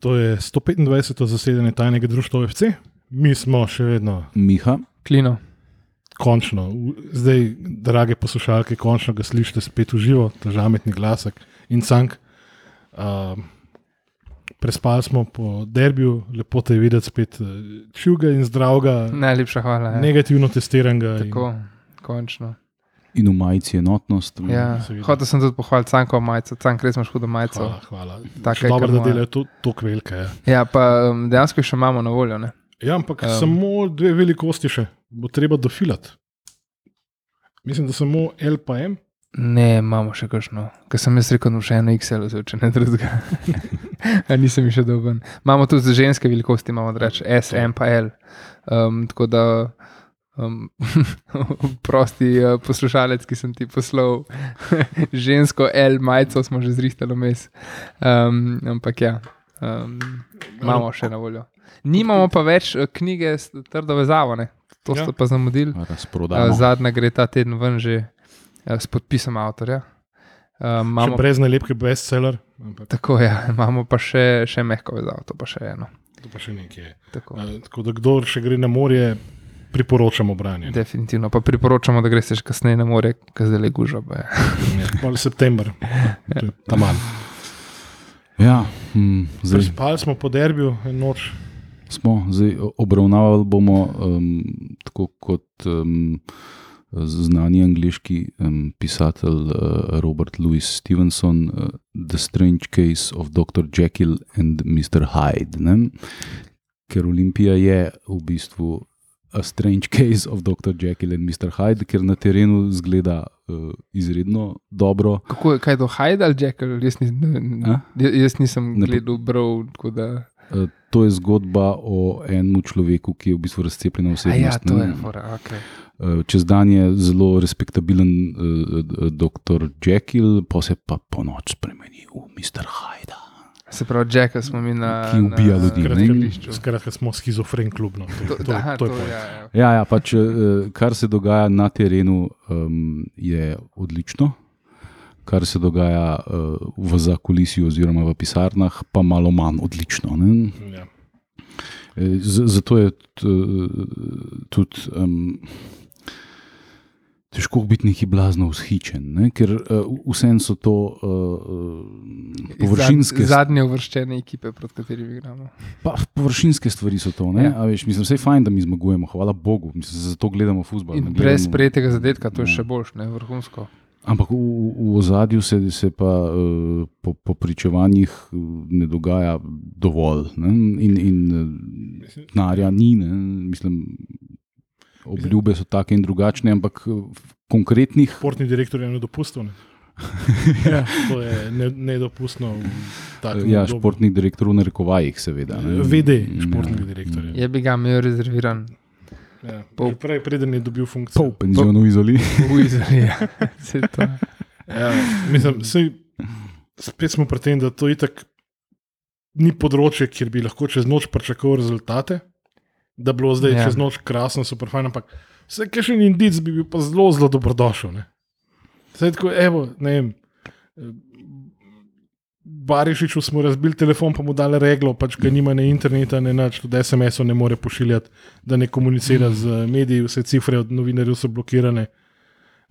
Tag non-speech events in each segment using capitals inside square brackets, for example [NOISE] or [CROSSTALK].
To je 125. zasedanje tajnega društva OFC. Mi smo še vedno, Miha, Klino. končno, zdaj, drage poslušalke, končno ga slišite spet v živo, ta žametni glasek in cank. Uh, prespali smo po derbiju, lepo te je videti spet eh, čuga in zdravega, Najlepša hvala. Ja. negativno testiranega. in- Tako, končno. In v majici enotnost. Ja. Hotel sem tudi pohvaliti Canko majico, Cank res imaš hudo majico. Hvala, hvala. Je, Dobro, da delajo to tako velike. Ja. Ja, pa um, dejansko še imamo na voljo. Ne? Ja, ampak um, samo dve velikosti še, bo treba dofilati. Mislim, da samo L pa M. Ne, imamo še kakšno. Ker sem jaz rekel, da bom še eno XL vzel, če ne drugega. [LAUGHS] Nisem še doben. Imamo tudi za ženske velikosti, imamo reč S, M pa L. Um, tako da, um, [LAUGHS] prosti uh, poslušalec, ki sem ti poslal [LAUGHS] žensko L majico, smo že zrihtali vmes. Um, ampak ja, um, imamo še na voljo. Nimamo pa več eh, knjige s trdo vezavo, ne? to Ja. ste pa zamudili. Uh, zadnja gre ta teden ven že uh, s podpisom avtorja. Uh, Imamo... imamo, Še brez bestseller, ampak tako je, ja, [LAUGHS] imamo pa še, še mehko vezavo, to pa še eno. to pa še nekaj. Tako. Uh, tako da, kdo še gre na morje, priporočamo branje. Definitivno pa priporočamo, da greste še kasneje na more, ker zdaj le gužva. [LAUGHS] je. Ali september, tam malo. Ja, hm, zdaj Spali smo po derbiju en noč. smo, zdaj obravnavali bomo um, tako kot um, znani angliški um, pisatelj uh, Robert Louis Stevenson, uh, The Strange Case of Dr. Jekyll and Mr. Hyde. Ne? Ker Olimpija je v bistvu A Strange Case of Dr. Jekyll and Mr. Hyde, ker na terenu zgleda uh, izredno dobro. Kako je, kaj je to, Hyde ali Jekyll? Jaz, nis, ne, jaz nisem Ne gledal, bral. Da, Uh, to je zgodba o enem človeku, ki je v bistvu razcepljena a osebnost. ja, to ne. je, fora, okay. Uh, Čez dan je zelo respektabilen uh, dr. Jekyll, pa se pa po noč spremeni v Mr. Hyde. Se pravi, Jacka smo mi na. Ki ubija na ljudi. Skratka, smo schizofren klub. No. To, To, to, aha, to, to to, ja, ja. Ja, ja, pač uh, kar se dogaja na terenu, um, je odlično. Kar se dogaja uh, v zakulisju, oziroma v pisarnah, pa malo manj odlično. Ne? Ja. E, z- Zato je tudi um, težko biti neki blazno vzhičen, ne? ker uh, vseeno so to uh, površinske, Zad, zadnje uvrščene ekipe, proti katerimi igramo. pa, površinske stvari. So to, ne? Ja. A veš, mislim, vse je fajn, da mi zmagujemo, hvala Bogu, mislim, zato gledamo futbol. In brez sprejetega zadetka, to je še boljš, ne vrhunsko. Ampak v, v ozadju se, se pa uh, po, po pričevanjih ne dogaja dovolj. Ne? In, in denarja ni, ne? mislim, obljube so take in drugačne, ampak uh, konkretnih. Športni direktor je nedopustil. Ne? [LAUGHS] Ja, To je ne, nedopustno. ja obdobju. športnih direktorov v narekovajih, seveda. ne. VD Ja. športnega direktorja. Je bi ga imel rezerviran Ja. Pol- Prej, preden je dobil funkcijo. Pol penzionu v izoli. v Izraelu. [LAUGHS] Saj to. Ja, mislim, sej, spet smo pri tem, da to itak ni področje, kjer bi lahko čez noč pričakoval rezultate, da bi bilo zdaj Ja. ja. čez noč krasno, super fajn, ampak vse, ki še ni indic, bi bil pa zelo, zelo dobrodošel. Ne? Saj tako, evo, ne vem. Barišiču smo razbili telefon, pa mu dali reglo, pač ga nima na internetu, ne nač, tudi SMS-ov ne more pošiljati, da ne komunicira z mediji, vse cifre od novinarjev so blokirane.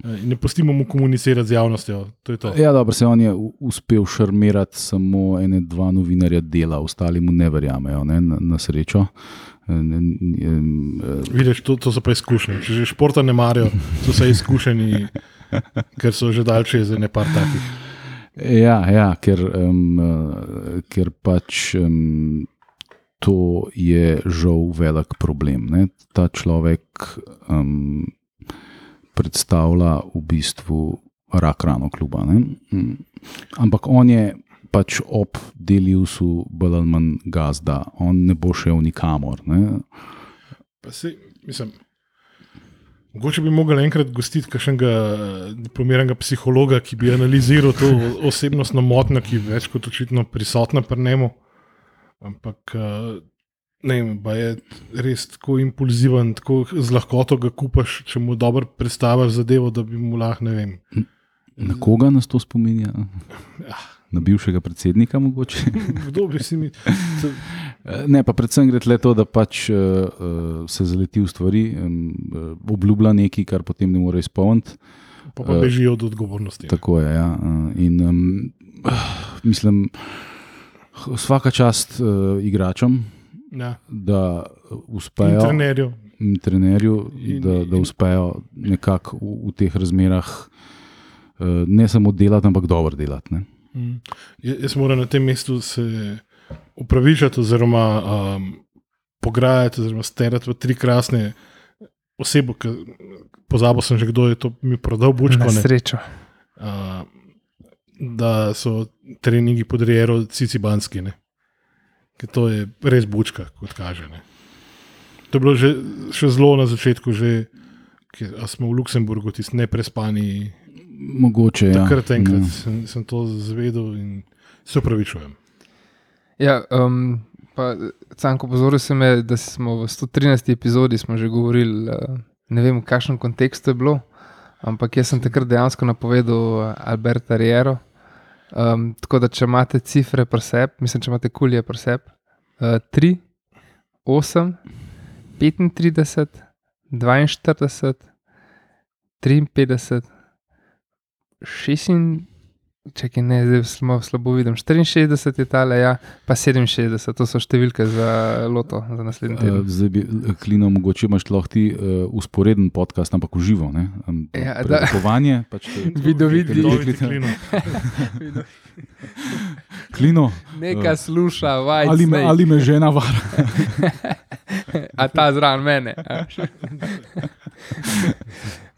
Eh, ne pustimo mu komunicirati z javnostjo. To to. Ja, dobro, se on je uspel šarmirati samo ene, dva novinarja dela, ostali mu ne verjamejo, ne, na, na srečo. E, ne, ne, e, Vidiš, to, to so pa izkušnje. Če že športa ne marijo, so se izkušeni, ker so že daljše za nekaj takih. Ja, ja ker, um, ker pač um, to je žal velik problem. Ne? Ta človek um, predstavlja v bistvu rak rano kluba. ne. Ampak on je pač ob Deljusu bolj ali manj gazda, on ne bo šel nikamor. Ne? Pa sej, mislim, mogoče bi mogli enkrat gostiti kakšnega eh, diplomiranega psihologa, ki bi analiziral to osebnostno motnjo, ki je več kot očitno prisotna pri njemu. Ampak. eh, Ne vem, pa je res tako impulziven, tako z lahkoto ga kupaš, če mu dobro predstaviš zadevo, da bi mu lahko, ne vem. Na koga nas to spominja? Na bivšega predsednika, mogoče. [LAUGHS] Kdo bi si mi. [LAUGHS] Ne, pa predvsem gre le to, da pač uh, uh, se zaleti v stvari, um, uh, obljublja nekaj, kar potem ne more izpolniti. Pa, pa bežijo od odgovornosti. ne. Tako je. Ja. uh, In um, mislim, h- vsaka čast uh, igračem, Ja. da uh, In uspejo, trenerju. in trenerju, In- da, da uspejo nekako v, v teh razmerah uh, ne samo delati, ampak dobro delati. Ne. Mm. Ja- Jaz moram na tem mestu se upravičiti, oziroma um, pograjati, oziroma sterati v tri krasne osebe, ki pozabil sem že, kdo je to mi prodal, bučko. Na srečo. Uh, da so treningi pod Riero Cicibanski. Ne. Ker to je res bučka, kot kaže. Ne. To je bilo že, še zelo na začetku, že, smo v Luksemburgu, tisti neprespani. Mogoče. Ja. Takrat enkrat Ja. sem, sem to zvedel in se upravičujem. Ja, um, pa, Canko, pozoril sem, je, da smo v 113. epizodi smo že govorili, uh, ne vem, v kakšnem kontekstu je bilo, ampak jaz sem takrat dejansko napovedal uh, Alberta Riero. Um, tako da, če imate cifre preseb, mislim, če imate kulje preseb, uh, 3, 8, 35, 42, 53, 6. Čekaj, ne, zdaj smo slabo vidim. 64 je tale, ja, pa 67, to so številke za loto, za naslednji Uh, teden. zdaj bi, eh, Klino, mogoče imaš lahko ti uh, usporeden podcast, ampak v živo. Um, Ja, da. Predakovanje. Pač te-. Vidoviti klino. Klino, Neka sluša, vaj, ali me, ali me žena vara. a ta zraven mene.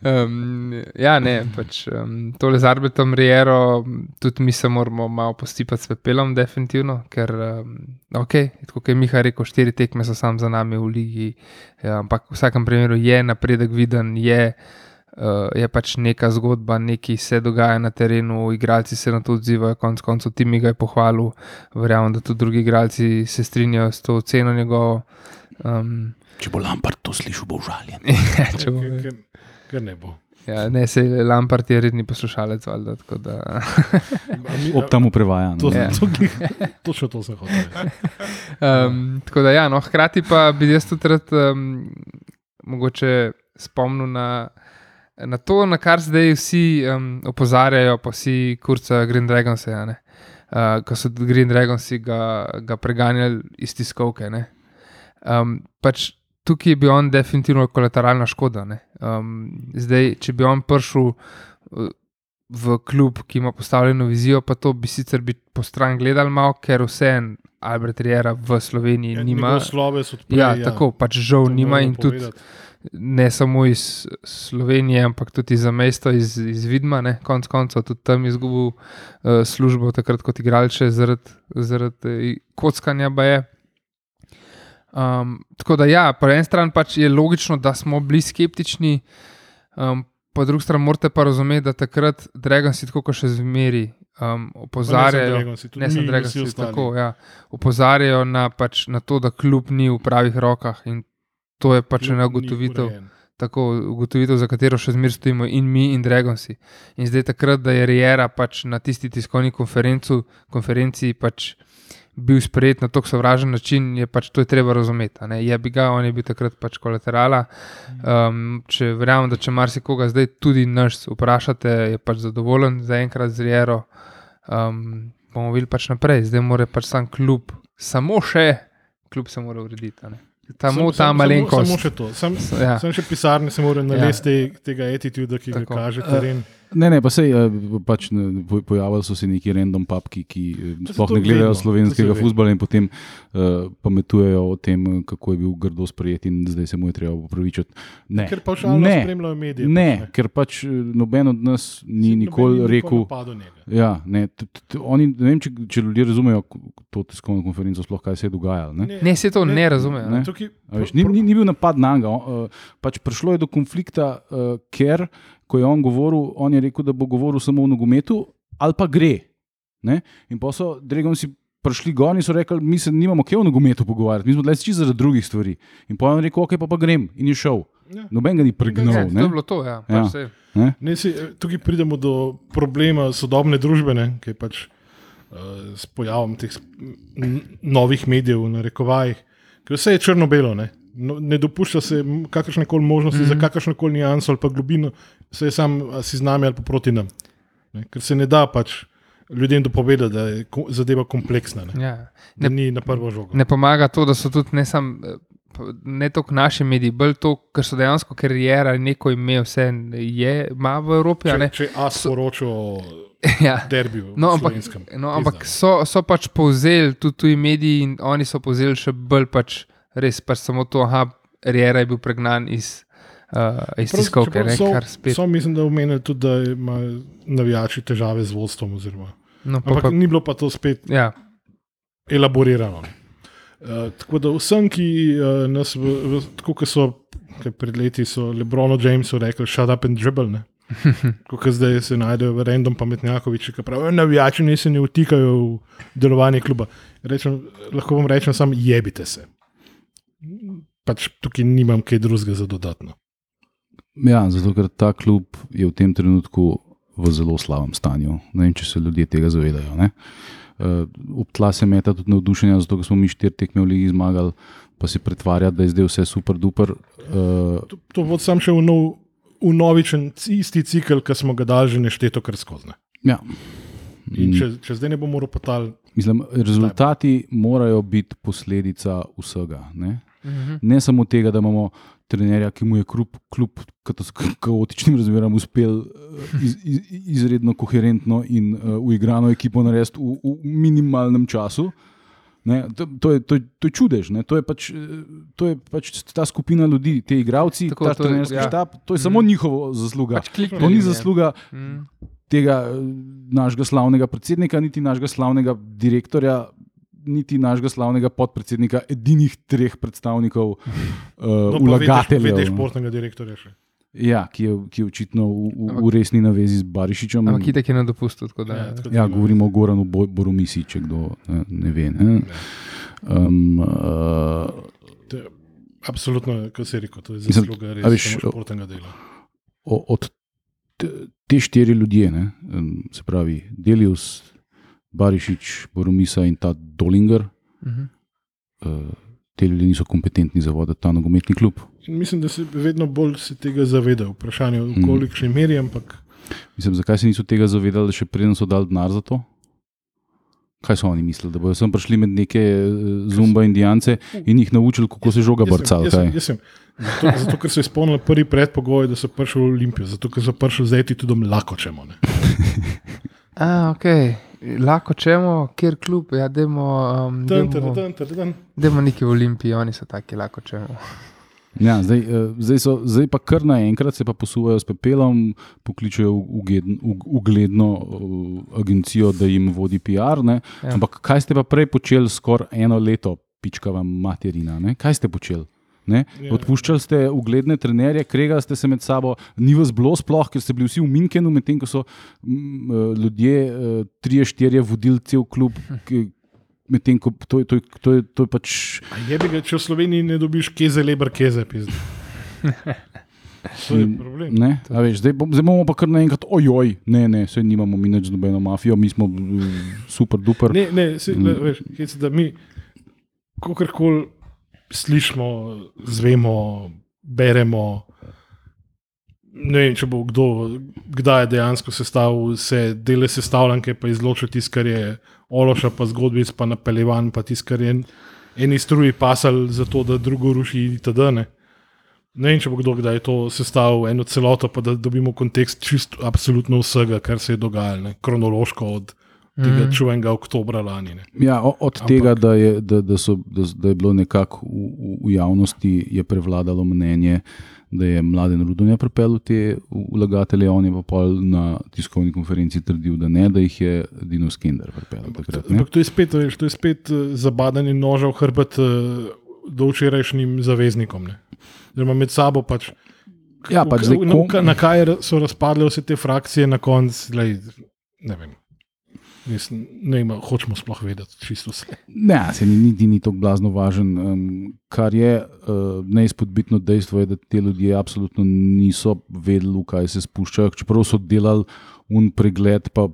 Um, ja, ne, pač um, tole z Arbetom Riero, tudi mi se moramo malo postipati s pepelom, definitivno, ker, um, ok, tako kot je Miha rekel, štiri tekme so sam za nami v ligi, ja, ampak v vsakem primeru je napredek viden, je, uh, je pač neka zgodba, nekaj se dogaja na terenu, igralci se na to odzivajo, konec koncev ti mi ga je pohvalil, verjamem, da tudi drugi igralci se strinjajo s to oceno njegovo. Um, Če bo Lampard to slišal, bo užaljen. [LAUGHS] če bo, Ker, ker, ker ne bo. ja, ne, se Lampard je redni poslušalec, valjda, tako da. A mi- Ob tam prevaja. To. Ja. to, to, točno to sem hotel. reči. Um, tako da, ja, no, hkrati pa bi jaz tudi rad um, mogoče spomnil na, na to, na kar zdaj vsi um, opozarjajo, pa vsi kurca Green Dragons, ja, ne, uh, ko so Green Dragonsi ga, ga preganjali iz tiskovke. ne. Um, pač tukaj bi on definitivno kolateralna škoda. ne. Um, zdaj, če bi on prišel. uh, V klub, ki ima postavljeno vizijo, pa to bi sicer bi po stran gledali malo, ker vseeno Albert Riera v Sloveniji Ja, nima. njegov Sloves odpre, Ja, tako pač žal to nima in tudi povedati. ne samo iz Slovenije, ampak tudi za mesto iz, iz Vidma, ne, konc koncev tudi tam izgubil uh, službo, takrat kot igralče, zaradi zarad, uh, kockanja. baje. Um, tako da, ja, po eni strani pač je logično, da smo bili skeptični, um, po drugi strani morate pa razumeti, da takrat Dragonsi tako kot še zmeri um, opozarjajo. Ne, rekel, da se tako. Ja, opozarjajo na, pač, na to, da kljub ni v pravih rokah in to je pač ena ugotovitev, tako ugotovitev, za katero še zmeraj stojimo in mi, in Dragonsi. In zdaj takrat, da je Riera pač na tisti tiskovni konferenci pač bil sprejet na tako sovražen način, je pač to je treba razumeti. Je bi ga, on je bil takrat pač kolaterala. Um, če verjamem, da če marsikoga zdaj tudi naš vprašate, je pač zadovoljen zaenkrat z Riero um, bomo videli pač naprej. Zdaj mora pač sam klub, samo še klub se mora urediti. a ne. Samo ta malenkost. Samo še to. Sam, Ja. Sem še pisarne, se moram nalesti te, tega attituda, ki Tako. ga kaže teren. Ne, ne, pa sej, eh, pač, ne, poj- pojavili so se neki random papki, ki eh, se sploh ne gledajo vedno, slovenskega to se futbola in potem uh, pametujejo o tem, kako je bil grdo sprejet in zdaj se mu je treba upravičiti. Ne, Ker pa šalno ne, spremljajo medije. ne, pač, ker pač noben od nas ni Noben nikoli rekel. Ja, ne, t, t, t, oni, ne vem, če, če ljudje razumejo to tiskovno konferenco, sploh kaj se je dogajalo. Ne? Ne, se to ne razumejo. Ne. Tukaj, A Veš, ni, ni, ni bil napad na njega. Uh, pač prišlo je do konflikta, uh, ker ko je on govoril, on je rekel, da bo govoril samo o nogometu, ali pa gre. Ne? In pa so Dragonsi prišli gor in so rekli, mi se nimamo kaj o nogometu pogovarjati, mi smo tukaj čisto zaradi drugih stvari. In pa je on rekel, ok, pa, pa grem in je šel. Ja. Noben ga ni Ja, pregnal. to je bilo to, ja. Ja. Pač saj. Ne, si, tukaj pridemo do problema sodobne družbe, ne, ki je pač uh, s pojavom teh novih medijev, na rekovajih, ker vse je črno-belo. No, ne dopušča se kakršne koli možnosti mm -hmm. za kakršno koli nijanso ali pa globino, vse je sam si z nami ali pa proti nam. Ne? Ker se ne da pač ljudem dopovedati, da je zadeva kompleksna, ne? Ja. Ne- ni na prvo žogo. Ne pomaga to, da so tudi ne samo. Ne toliko naši mediji, bolj to, ker so dejansko karijera, neko ime, vse je, ima v Evropi. Če, če as poroča o [LAUGHS] Ja. derbiju, No, ampak, no, ampak so, so pač povzeli tudi tuji mediji in oni so povzeli še bolj pač res pač samo to, da Riera je bil pregnan iz, uh, iz tiskovke, ne, kar spet. So, mislim, da omenili tudi, da imajo navijači težave z vodstvom. Oziroma. No, pa, Ampak pa, ni bilo pa to spet ja, elaborirano. Uh, tako da vsem, ki uh, nas, v, v, tako kot so pred leti, so Lebrono Jamesu rekli: shut up and dribble. Ne? [LAUGHS] Kot zdaj se najdejo random pametnjakoviči, ki pravijo: navijači ne se ne vtikajo v delovanje kluba. Rečem, lahko vam rečem samo: jebite se. Pač tukaj nimam kaj drugega za dodatno. Ja, zato ker ta klub je v tem trenutku v zelo slabem stanju. Ne vem, če se ljudje tega zavedajo. Ne? Uh, ob tla se meta tudi navdušenja, zato smo mi štiri tekme v Ligi zmagali, pa se pretvarja, da je zdaj vse super duper. Uh, To, to bo sam še v, nov, v novičen isti cikl, ki smo ga dali že nešteto kar skozi. ne. ja. In če, če zdaj ne bomo ropotali, Mislim, rezultati morajo biti posledica vsega. Ne? Mhm. ne samo tega, da imamo trenerja, ki mu je kljub, kljub kaotičnim razmeram uspel eh, iz, iz, izredno koherentno in uh, uigrano ekipo narediti v, v minimalnem času. Ne, to, to, je, to, je, to je čudež, ne, to, je pač, eh, to je pač ta skupina ljudi, ti igravci, Tako, ta trenerski ja. štab, to je samo Mm. njihova zasluga. Pač kliknili To ni zasluga Mm. tega našega slavnega predsednika, niti našega slavnega direktorja, niti našega slavnega podpredsednika, edinih treh predstavnikov uh, [LAUGHS] no, vlagateljev. Vedeš no. športnega direktorja še. Ja, ki je, ki je očitno v, v, v resni navezi z Barišičem. Ampak itek je na dopustu. tako da- Ja, tako da Ja, govorimo o Goranu Bo- Boromisi, če kdo ne, ne ve. Ne? Um, uh, Absolutno, kot si rekel, to je Mislim, zasluga a res veš, samo športnega dela. od te, štiri ljudje, ne, um, se pravi Delius, Barišič, Boromisa in ta Dolinger, Mhm. uh, te ljudje niso kompetentni za voditi ta nogometni klub. In mislim, da se vedno bolj se tega zaveda. Vprašanje je, v Mhm. kolikšni meri, ampak Mislim, zakaj se niso tega zavedali, še preden so dali denar za to? Kaj so oni mislili, da bodo sem prišli med neke eh, zumba indijance in jih naučili, kako se žoga brca? Zato, zato, ker so izpolnili prvi predpogoj, da so prišli v Olimpijo, zato, ker so prišli zdaj tudi lahko čemo. Ne. [LAUGHS] A, ok. Lahko čemo, kjer klub, ja, demo, um, demo, tan, tan, tan, tan. demo neki v Olimpiji, oni so taki, lahko čemo. Ja, zdaj, eh, zdaj, so, zdaj pa kar naenkrat se pa posuvajo s pepelom, pokličejo ugledn- ug- ugledno uh, agencijo, da jim vodi PR. Ne? Ja. Ampak kaj ste pa prej počeli skoraj eno leto, pičkava materina? Ne? Kaj ste počeli? Ne? Ja. Odpuščali ste ugledne trenerje, kregali ste se med sabo, ni vas bilo sploh, ker ste bili vsi v Minkenu, medtem ko so mm, eh, ljudje, eh, trije, štirje, vodili cel klub. ki- Medtem ko to, to, to, to je pač A Je bi ga, če v Sloveniji ne dobiš keze, leber keze, pizdi. [LAUGHS] To je problem. Ne, veš, zdaj, bom, zdaj bomo pa kar naenkrat, ojoj, ne, ne, se nimamo mi več z nobeno mafijo, mi smo mm, super duper. Ne, ne, Mm. le, veš, hec, da mi, kakorkoli slišimo, zvemo, beremo. Ne vem, če bo kdo, kdaj je dejansko sestavil vse dele sestavljanke, pa izločil tisto, kar je ološa, pa zgodbic, pa napeljevan, pa tisto, kar je en- eni struji pasal za to, da drugo ruši itd. Ne? ne vem, če bo kdo kdaj to sestavil eno celoto, pa da dobimo kontekst čist absolutno vsega, kar se je dogajalo, kronološko od tega Mhm. čuvenega oktobra lani. Ne? Ja, od Ampak- tega, da je, da, da, so, da, da je bilo nekako v, v, javnosti prevladalo mnenje, da je mladen Rudonja pripeljal te vlagatelje, on je pa pol na tiskovni konferenci trdil, da ne, da jih je Dino Skender pripeljal takrat. Ampak to je spet, veš, to je spet eh, zabadanje noža v hrbet eh, do včerajšnjim zaveznikom. Oziroma med sabo pač. Ja, pač zdaj na, na kaj so razpadle vse te frakcije na koncu, ne vem. Mislim, ne ali hočemo sploh vedeti čisto vse. Ne, se ni, niti ni tako blazno važen. Um, kar je uh, neizpodbitno dejstvo, je, da ti ljudje absolutno niso vedeli, v kaj se spuščajo, čeprav so delali un pregled, pa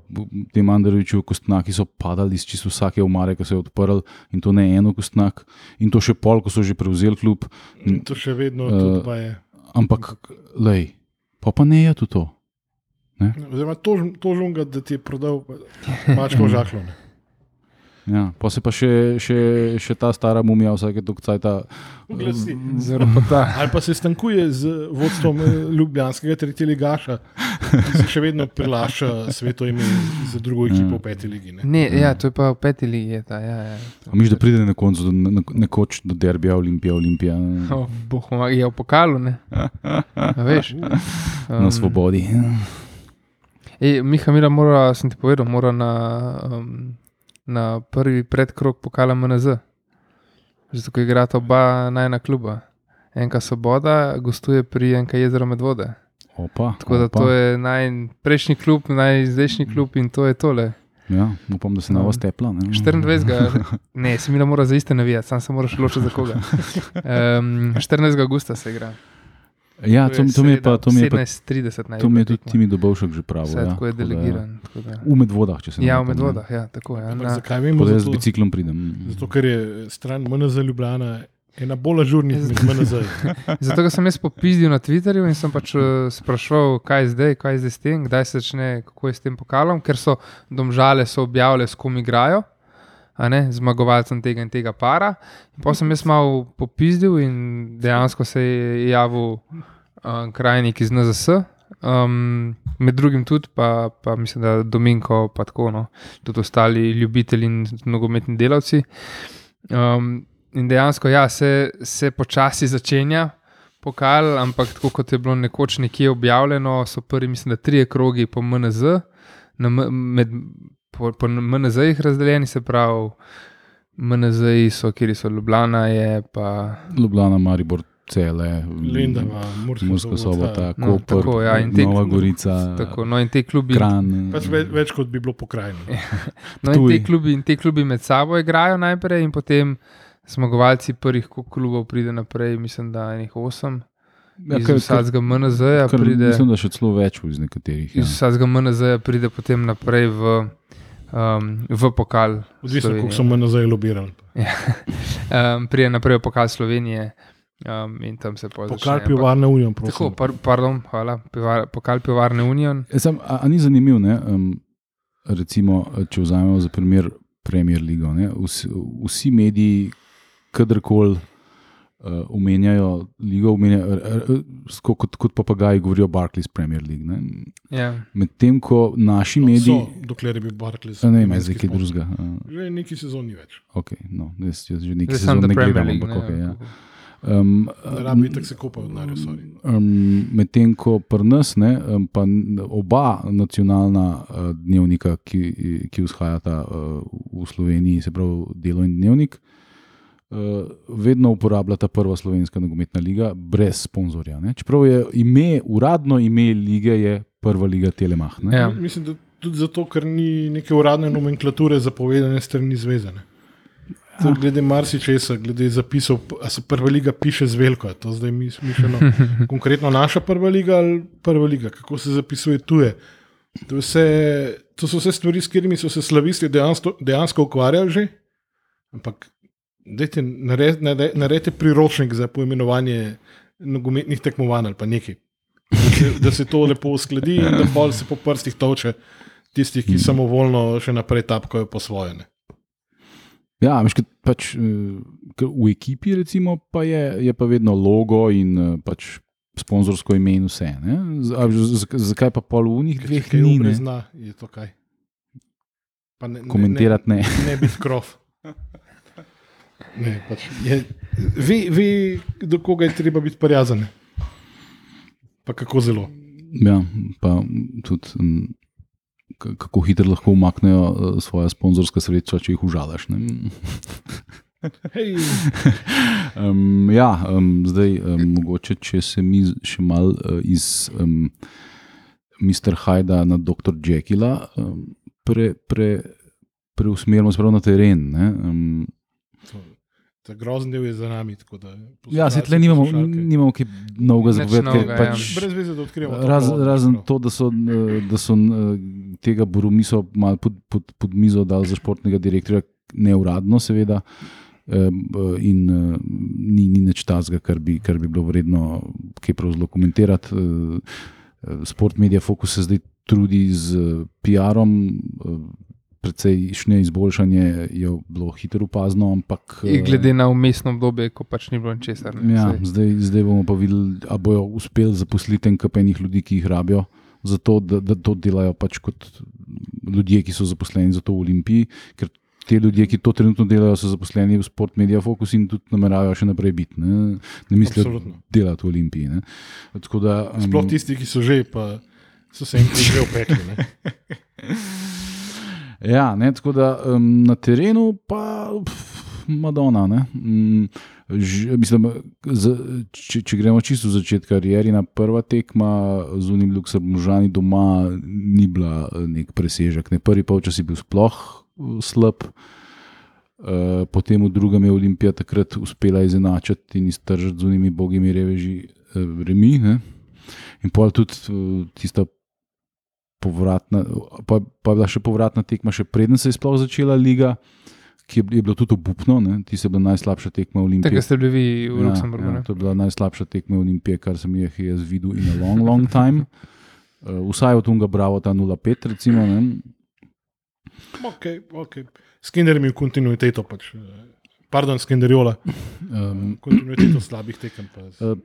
ti Mandaričevi kostnaki so padali iz čisto vsake omare, ki se je odprl in to ne eno kostnak, in to še pol, ko so že prevzeli klub. In to še vedno uh, je. Ampak, lej, pa pa ne je to. to. Oziroma, to, to žunga, da ti je prodal mačko žaklo. ne. [LAUGHS] Ja, pa se pa še, še, še ta stara mumija vsake dokcajta. Oglasi. Zelo pa ta. [LAUGHS] Ali pa se stankuje z vodstvom eh, Ljubljanskega tretjega ligaša, ki se še vedno prilaša sveto ime za drugo ekipo v peti ligi. Ne? Ne, ja, to je pa v peti ligi. Ta, ja, ja. A miš, da pride na koncu, do- na- nekoč do derbija, Olimpija, Olimpija Oh, boh, je v pokalu, ne. [LAUGHS] A Veš, na svobodi. Ej, Miha Mira mora, sem ti povedal, mora na, um, na prvi predkrog pokala MNZ. Zato, ker igrata oba najna kluba. Enka Svoboda gostuje pri Enka jezero Medvode. Opa, Tako da opa. to je najprejšnji klub, najzdajšnji klub in to je tole. Ja, upam, da se na Um, vas tepla. Ne? 24. [LAUGHS] Ne, se mi mora za iste navijati, sam se moraš ločiti za koga. Um, 14. augusta se igra. Ja, to, to mi je pa, to mi je pa, 17.30 naj to mi je tudi. Timi Dobovšek že pravil. Vse Ja, tako je delegiran. tako da- V medvodah, če se ne Ja, v medvodah, ja, tako je. Ampak Na, Zakaj vemo? Da jaz z Zato, biciklom pridem. zato, ker je stran MNZ Ljubljana ena bolj ažurnih [LAUGHS] med MNZ. [LAUGHS] zato, ker sem jaz popizdil na Twitterju in sem pač uh, sprašval, kaj je zdaj, kaj je zdaj s tem, kdaj se začne, kako je s tem pokalom, ker so domžale so objavile, s kom igrajo. Ne, zmagovalcem tega in tega para. In pa sem jaz malo popizdil in dejansko se je javil uh, krajnik iz NZS, um, med drugim tudi, pa, pa mislim, da Dominko, pa tako, no, tudi ostali ljubitelji in nogometni delavci. Um, in dejansko, ja, se, se počasi začenja pokal, ampak tako kot je bilo nekoč nekje objavljeno, so prvi, mislim, da trije krogi po MNZ, na, med, po, po MNZ-jih razdeljeni, se pravi, MNZ-ji so, kjer so Ljubljana, je pa. Ljubljana, Maribor, Cele, Lendava, Murska sobota, No, Koper, tako, ja, te- Nova Gorica, Tako, no, in te klubi, Kran. Pač več, več kot bi bilo pokrajino. [LAUGHS] no, in te, klubi, in te klubi med sabo igrajo najprej, in potem zmagovalci prvih klubov pride naprej, mislim, da enih osem. Ja, iz vsakega MNZ-ja pride. Mislim, da še celo več iz nekaterih. Iz Ja. vsakega MNZ-ja pride potem naprej v, um, v pokal. Odvisno, koliko so MNZ lobirali. [LAUGHS] Um, pride naprej v pokal Slovenije um, in tam se pojdi. Pokal pivovarne unijo, Tako, par, pardon, hvala, pivar, pokal pivovarne Union. E, Sam, a, a ni zanimivo, ne? Um, recimo, če vzamemo za primer Premier Ligo. ne, Vsi, vsi mediji, kadarkoli uh, omenjajo ligo, omenjajo, r- r- sko- kot, kot papagaji govorijo Barclays Premier League. ne. Ja. Medtem ko naši No, mediji. so, dokler je bil Barclays. Ne imenski zdaj kaj drugega. Uh, Že neki sezon ni več. okay, no, jaz, jaz že sem sezon ne Premier gledam, ampak okay, ja. ne. um, Ne rabi tako se kopajo, denarja, sorry. Um, Medtem ko pri nas, ne, um, pa oba nacionalna uh, dnevnika, ki, ki vzhajata uh, v Sloveniji, se pravi Delo in Dnevnik, uh, vedno uporabljata prva slovenska nogometna liga brez sponzorja. Ne. Čeprav je ime, uradno ime lige je prva liga Telemach. Ne. Ja. Mislim, da tudi zato, ker ni neke uradne nomenklature zapovedane strani zvezane. To, glede marsičesa, glede zapisov, a se prva liga piše z veliko, a to zdaj mi smišljeno. [LAUGHS] Konkretno naša prva liga ali prva liga, kako se zapisuje tuje. To, je vse, to so vse stvari, s katerimi so se slavisti dejansko, dejansko ukvarjali že. Ampak dajte, nared, nared, naredite priročnik za poimenovanje nogometnih tekmovanj ali pa nekaj. Da se, da se to lepo uskladi in da bolj se po prstih toče tistih, ki samovoljno še naprej tapkajo po svoje. Ne. Ja, ker pač, eh, v ekipi recimo, pa je, je pa vedno logo in eh, pač sponzorsko ime in vse. ne. Zakaj pa pol v njih dveh ni? ne? zna, je to kaj. Pa ne, Komentirati ne. Ne, ne biti krov. [LAUGHS] Ne, pač je, ve, ve, do koga je treba biti prijazen. Pa kako zelo. Ja, pa tudi, um, kako hitro lahko umaknejo uh, svoje sponzorske sredstva, če jih užalaš. [LAUGHS] Hej, [LAUGHS] Um, ja, um, zdaj, um, mogoče, če se mi še malo uh, iz um, Mr. Hajda na dr. Jekila um, pre, pre, preusmerimo na teren. Ne, um, Ta grozen del je za nami. tako Da, Ja, se tle nimamo, nimamo kaj novega zapovedati, novega, ja. pač Brez veze, da odkrivamo. to Raz, razen to, da so, eh, da so eh, tega Borumiso malo pod, pod, pod mizo dali za športnega direktorja, neuradno, seveda. eh, In ni, ni nič tazga, kar bi, kar bi bilo vredno kaj prav zelo komentirati. Sport Media Focus se zdaj trudi z PR-om, precejšnje izboljšanje je bilo hitro opazno, ampak. In eh, glede na umestno obdobje, ko pač ni bilo ničesar. ne, Ja, zdaj, zdaj bomo pa videli, ali bodo uspeli zaposliti en kapenih ljudi, ki jih rabijo, zato, da, da to delajo pač kot ljudje, ki so zaposleni za to v Olimpiji. Ker te ljudje, ki to trenutno delajo, so zaposleni v Sport Media Focus in tudi nameravajo še naprej biti. Ne, ne mislijo Absolutno. delati v Olimpiji. Ne. Tako Da, um, Sploh tisti, ki so že, pa so se jim že opekli. [LAUGHS] Ja, ne, tako da um, na terenu pa pf, Madonna. Ne, um, ž, mislim, z, če, če gremo čisto od začetka karierina, prva tekma z unim Luksemburžani doma ni bila eh, nek presežek. Ne. Prvi polčas je bil sploh eh, slab. Uh, potem v drugem je Olimpija takrat uspela izenačiti in iztržiti z unimi bogimi reveži remi. Ne? In pol tudi tista povratna, pa, pa je bila še povratna tekma, še preden se je sploh začela liga, ki je, je bilo tudi obupno. Ne? Ti se je bila najslabša tekma Olimpije. Tega ste bili vi v Luksemburgu. Ja, ne? to je bila najslabša tekma Olimpije, kar sem jih jaz videl in a long, long time. Uh, [LAUGHS] vsaj od Tunga Bravo, ta 0,5, recimo. Ne? Okay, okay. Skinner mi v kontinuiteto, pač, eh, pardon, Skinnerjola, [LAUGHS] Um, kontinuiteto slabih tekem. Pa, Eh,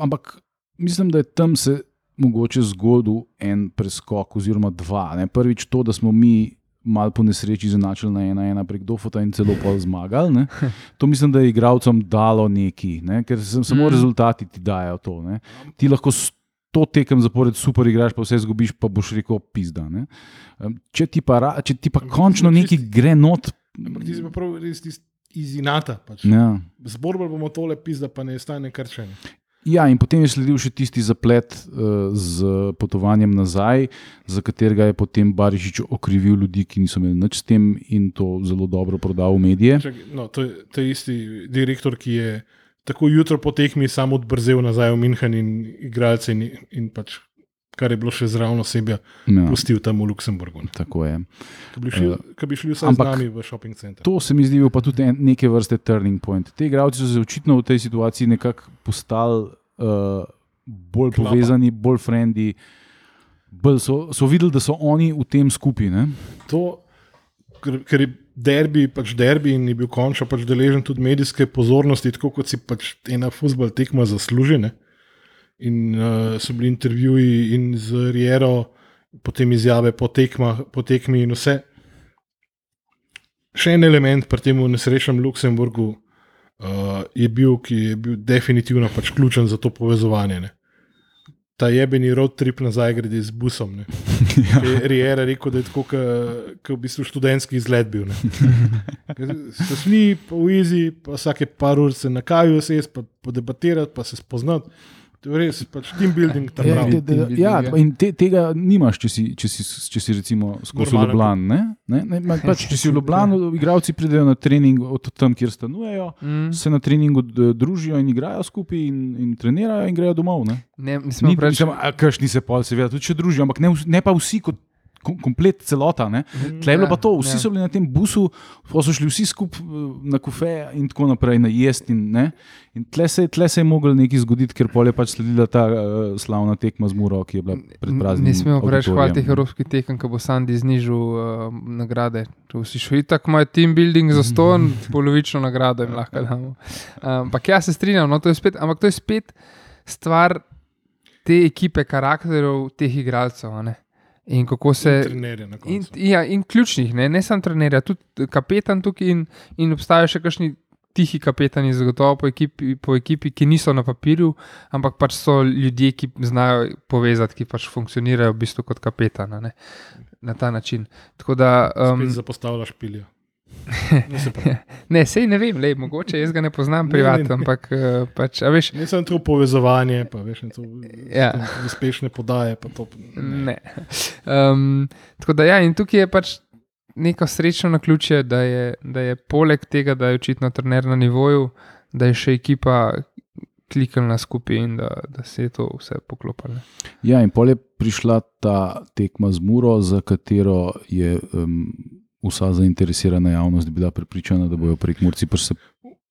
ampak mislim, da je tam se mogoče zgodil en preskok, oziroma dva. Ne? Prvič to, da smo mi malo po nesreči zanašali na ena, ena prek Dofota in celo pol zmagali. Ne? [LAUGHS] To mislim, da je igralcem dalo neki, ne? ker sem, samo Mm. rezultati ti dajo to. Ne? Ti lahko sto tekem zapored super igraš, pa vse zgubiš, pa boš rekel pizda. Ne? Če ti pa, če ti pa Ampak končno tisti- gre not. Ampak ti si pa prav res tisti iz inata. Pač. Ja. Zborbal bomo tole pizda, pa ne stane ne. Ja, in potem je sledil še tisti zaplet uh, z potovanjem nazaj, za katerega je potem Barišič okrivil ljudi, ki niso imeli nič s tem in to zelo dobro prodal v medije. Čak, no, to, je, to je isti direktor, ki je tako jutro po tekmi sam odbrzel nazaj v München in igralce, in, in pač, kar je bilo še zraven osebja, Ja, pustil tam v Luksemburgu. tako je. Ko bi šli, ko bi šli vsaj ampak z nami v shopping center. To se mi zdi pa tudi en, neke vrste turning point. Te igralci so se očitno v tej situaciji nekako postali uh, bolj Klapa. povezani, bolj frendi. Bolj so, so videli, da so oni v tem skupaj. ne. To, ker, ker je derbi, pač derbi in je bil končno pač deležen tudi medijske pozornosti, tako kot si pač ena futbol tekma zasluži. Ne? In uh, so bili intervjuji in z Riero, potem izjave po, tekmah, po tekmi in vse. Še en element pri tem nesrečnem Luksemburgu uh, je bil, ki je bil definitivno pač ključen za to povezovanje. Ne? Ta jebeni road trip nazaj grede z busom. Ne? [LAUGHS] ja. Je Riera rekel, da je tako, kot v bistvu študentski izlet bil. ne. Ker So šli po Uizi, pa vsake par ur se na kaju sesti, pa podebatirati, pa se spoznati. To je res, pač team building tam Ja, pravi. de- de- team ja, buildinga. in te, tega nimaš, če si, če si, če si recimo skozi Ljubljano. Ne? Ne, ne, [LAUGHS] pač, če si v Ljubljano, igravci pridejo na trening od tam, kjer stanujejo, Mm. se na treningu družijo in igrajo skupaj, in, in trenirajo, in grejo domov. Ne? Ne, ne smemo Ni, preveč. mislim, a, Kršni se pol, seveda, tudi če družijo, ampak ne, ne pa vsi kot komplet celota. Ne? Tle je bilo Ja, pa to, vsi ja. so bili na tem busu, so šli vsi skupaj eh, na kofe in tako naprej, na jesti. In, ne. in tle se, tle se je moglo nekaj zgoditi, ker pol je pač sledila ta uh, slavna tekma z Muro, ki je bila pred praznim. Ne smemo preveč hvaliti teh evropskih tekem, ko bo Sandy znižal uh, nagrade. Če si šel itak, imajo team building za ston, [LAUGHS] polovično nagrado jim lahko damo. Um, Ampak jaz se strinjam, no, to je spet, ampak to je spet stvar te ekipe, karakterov teh igralcev. ne. In kako se. Trenerje na In, koncu. ja, in ključnih, ne, ne samo trenerja, tudi kapetan tukaj in, in obstajajo še kakšni tihi kapetani, zagotovo po ekipi, po ekipi, ki niso na papirju, ampak pač so ljudje, ki znajo povezati, ki pač funkcionirajo v bistvu kot kapetan a ne, na ta način. Tako da, um, Spet zapostavljaš piljo. [LAUGHS] Ne, ne, sej ne vem, lej, mogoče jaz ga ne poznam Ne, privatno, ne, ne. ampak uh, pač, a veš, Ne samo to povezovanje, pa veš, ne to Ja. [LAUGHS] uspešne podaje. pa To, Ne. Um, tako da, ja, in tukaj je pač neko srečno na ključe, da je, da je poleg tega, da je očitno trener na nivoju, da je še ekipa kliknila skupaj in da, da se je to vse poklopilo. Ja, in pol je prišla ta tekma z Muro, za katero je um, vsa zainteresirana javnost bila prepričana, da bojo prek Murci prse.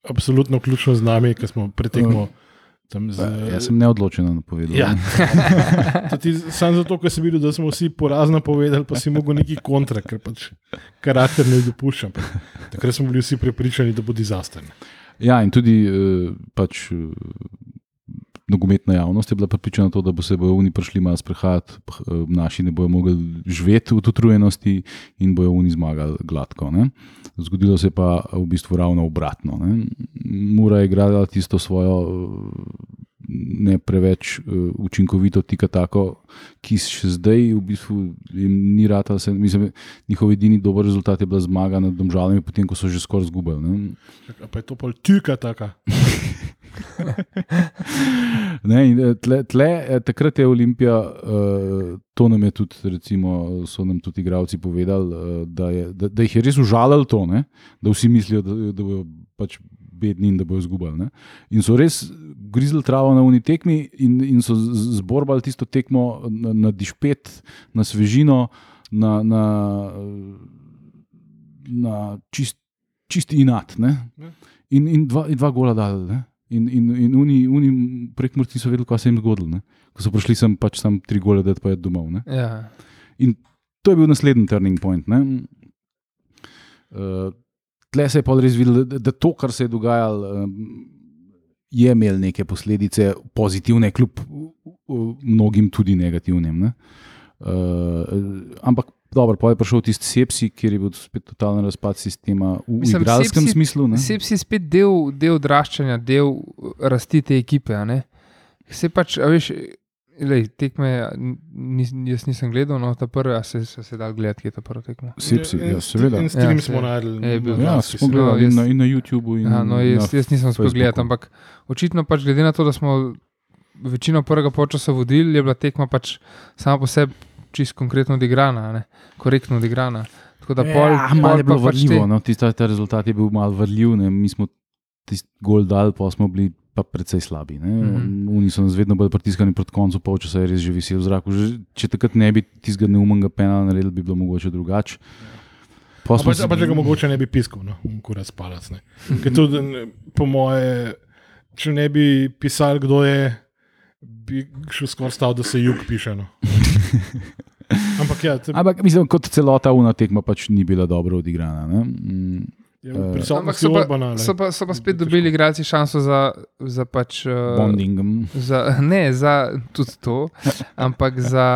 Absolutno ključno z nami, ki smo pretekmo. Z, Jaz sem neodločen napovedal. Ja. [LAUGHS] Sam zato, ker sem videl, da smo vsi porazno povedali, pa si mogel neki kontra, ker pač karakter ne dopušča. Takrat smo bili vsi prepričani, da bo dizaster. Ja, in tudi uh, pač. Nogometna javnost je bila pripričana, to, da bo se bojo oni prišli malo sprehajati, naši ne bojo mogli živeti v utrujenosti in bojo oni zmagali gladko. Ne? Zgodilo se je pa v bistvu ravno obratno. Ne? Mura je igrala tisto svojo ne preveč uh, učinkovito, tika tako, ki še zdaj v bistvu ni rata. Se, mislim, njihov edini dober rezultat je bila zmaga nad domžalami, potem ko so že skoraj zgubili. Pa je to pa tika taka. [LAUGHS] ne, tle, tle, takrat je Olimpija, uh, to nam je tudi, recimo, so nam tudi igravci povedali, uh, da, je, da, da jih je res užalilo to, ne? da vsi mislijo, da, da bodo pač bedni in da bodo izgubili. In so res grizli travo na uni tekmi in, in so zborbali tisto tekmo na, na dišpet, na svežino, na, na, na čist, čist inat. Ne? In, in, dva, in dva gola dali. In, in, in oni, oni prek mrtvi so vedeli, kaj se jim zgodilo. Ko so prišli sem pač tam tri gole, da pa je domov. Ja. In to je bil naslednji turning point. Uh, tle se je pa res videlo, da, da to, kar se je dogajalo, um, je imelo neke posledice, pozitivne, kljub uh, mnogim tudi negativnim. Ne? Uh, ampak Dobro, pa je prišel tisti sepsi, kjer je bil spet totalen razpad sistema v Mislim, igralskem sepsi, smislu. Sepsi je spet del, del odraščanja, del rasti te ekipe. Se pač, veš, lej, tekme, nis, jaz nisem gledal, no ta prvi, a se, se, se da gledati, kje je ta prvi tekmo. Sepsi, ja, seveda. In s tem ja, smo najdel. Ja, smo gledali no, in, na, in na YouTubu. In ja, no, jaz, jaz nisem spet gledal, ampak očitno pač glede na to, da smo večino prvega počasa vodili, je bila tekma pač sama po sebi čist konkretno odigrana, ne? korektno odigrana. Da, ja, pol, ja, malo je bilo pač vrljivo, no? tisti ta rezultat je bil malo vrljiv, ne? mi smo tisti gol dal, pa smo bili pa precej slabi. Mm -hmm. Oni so nas vedno bolj pritiskali proti koncu, pol časa je res že visel v zraku. Že, če takrat ne bi tistega neumnega penala naredili, bi bilo mogoče drugače. Pa če si... ga mogoče ne bi piskal, no, kurat spalac. Po moje, če ne bi pisal, kdo je, bi šel skoraj stav, da se jug piše. No. [LAUGHS] Ampak, ja, te... Ampak mislim, kot celota una tekma pač ni bila dobro odigrana. Mm. Ja, uh, so, pa, so, pa, so, pa, so pa spet dobili igralci šanso za, za pač, uh, bonding. Za, [LAUGHS] ne, za tudi to, ampak za,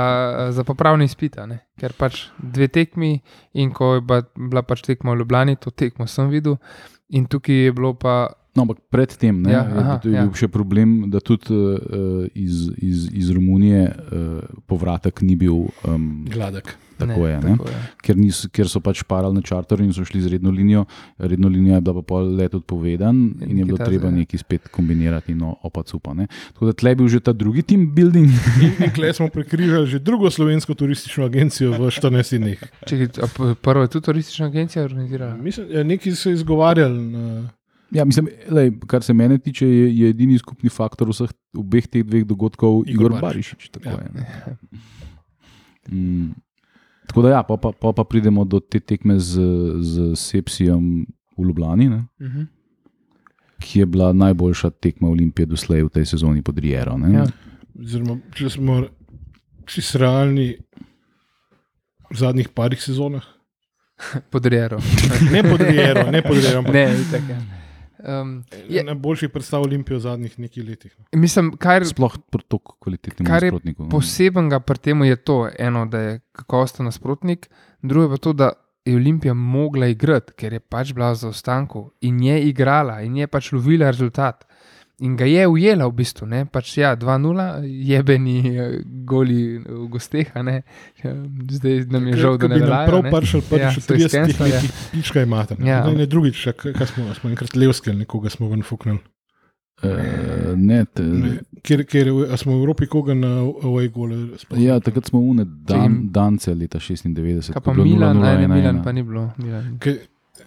za popravni izpit. Ker pač dve tekmi, in ko je bila pač tekma v Ljubljani, to tekmo sem videl, in tukaj je bilo pa No, ampak predtem ja, je bil ja. še problem, da tudi uh, iz, iz, iz Romunije uh, povratek ni bil um, gladek. Tako ne, je, tako je. Ker, nis, ker so pač parali na čarter in so šli z redno linijo. Redno linija je bila pa pol let odpovedan in, in je bilo treba ja. nekaj spet kombinirati in opacupa. Tako da tle je bil že ta drugi team building. in tle smo prekrižali že drugo slovensko turistično agencijo v 14 dneh. Prvo je tudi turistična agencija organizirala. Mislim, ja, neki so izgovarjali. Na... Ja, mislim, lej, kar se mene tiče, je, je edini skupni faktor vseh obeh teh dveh dogodkov Igor, Igor Barišič. Tako, ja. mm, tako da, ja, pa, pa, pa, pa pridemo do te tekme z, z Sepsijem v Ljubljani, uh mhm. -huh. ki je bila najboljša tekma Olimpije doslej v tej sezoni pod Riero. Ja. Zrma, če smo čisto realni v zadnjih parih sezonah. Pod Riero. ne pod Riero, ne pod Riero. Ne, tako je. Um, je najboljši predstav Olimpije v zadnjih nekaj letih. No. Mislim, kar, Sploh pri tako kvalitetnem nasprotniku. No. Posebnega pri tem je to, eno, da je kakovosten nasprotnik, drugo pa to, da je Olimpija mogla igrati, ker je pač bila za ostanku in je igrala in je pač lovila rezultat. In ga je ujela v bistvu, ne? pač ja, 2-0, jebeni eh, goli v gosteh, ja, zdaj nam je žal, da ne veljajo. Prav pršel, pršel, ja, 30 let, pička imate. Ja. Ne, ne drugič, kaj smo, smo enkrat levski ali nekoga smo ven fuknili. Uh, ne, te, Ne, Kjer, kjer, a smo v Evropi koga na away gole? sploh? ja, takrat smo une dan, Dance leta 96. Kaj pa je bilo Milan, 0:0, ne, 1:1. Milan pa ni bilo. Milan. Ke,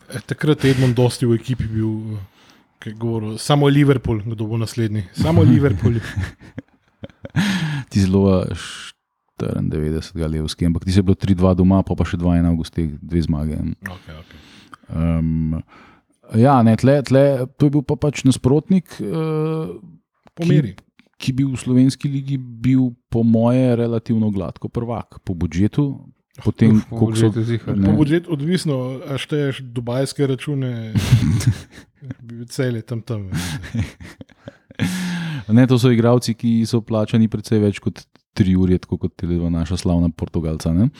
eh, takrat je Edmond dosti v ekipi bil, ki je govoril, samo Liverpool, kdo bo naslednji. Samo Liverpool. [LAUGHS] Ti zelo 94, levski, ampak ti se je bilo 3-2 doma, pa, pa še 2-1 v gostih, dve zmage. okay, okay. Um, ja, ne, tle, tle, to je bil pa pač nasprotnik, uh, Po meri. ki bi v slovenski ligi bil, po moje, relativno gladko prvak, po budžetu. Potem, Uf, po so, budžetu ziher. ne. Po budžetu odvisno, a šteješ dubajske račune, [LAUGHS] bi bil cel je tam tam. ne, to so igravci, ki so plačani precej več kot 3 ure, tako kot je naša slavna Portugalca. ne.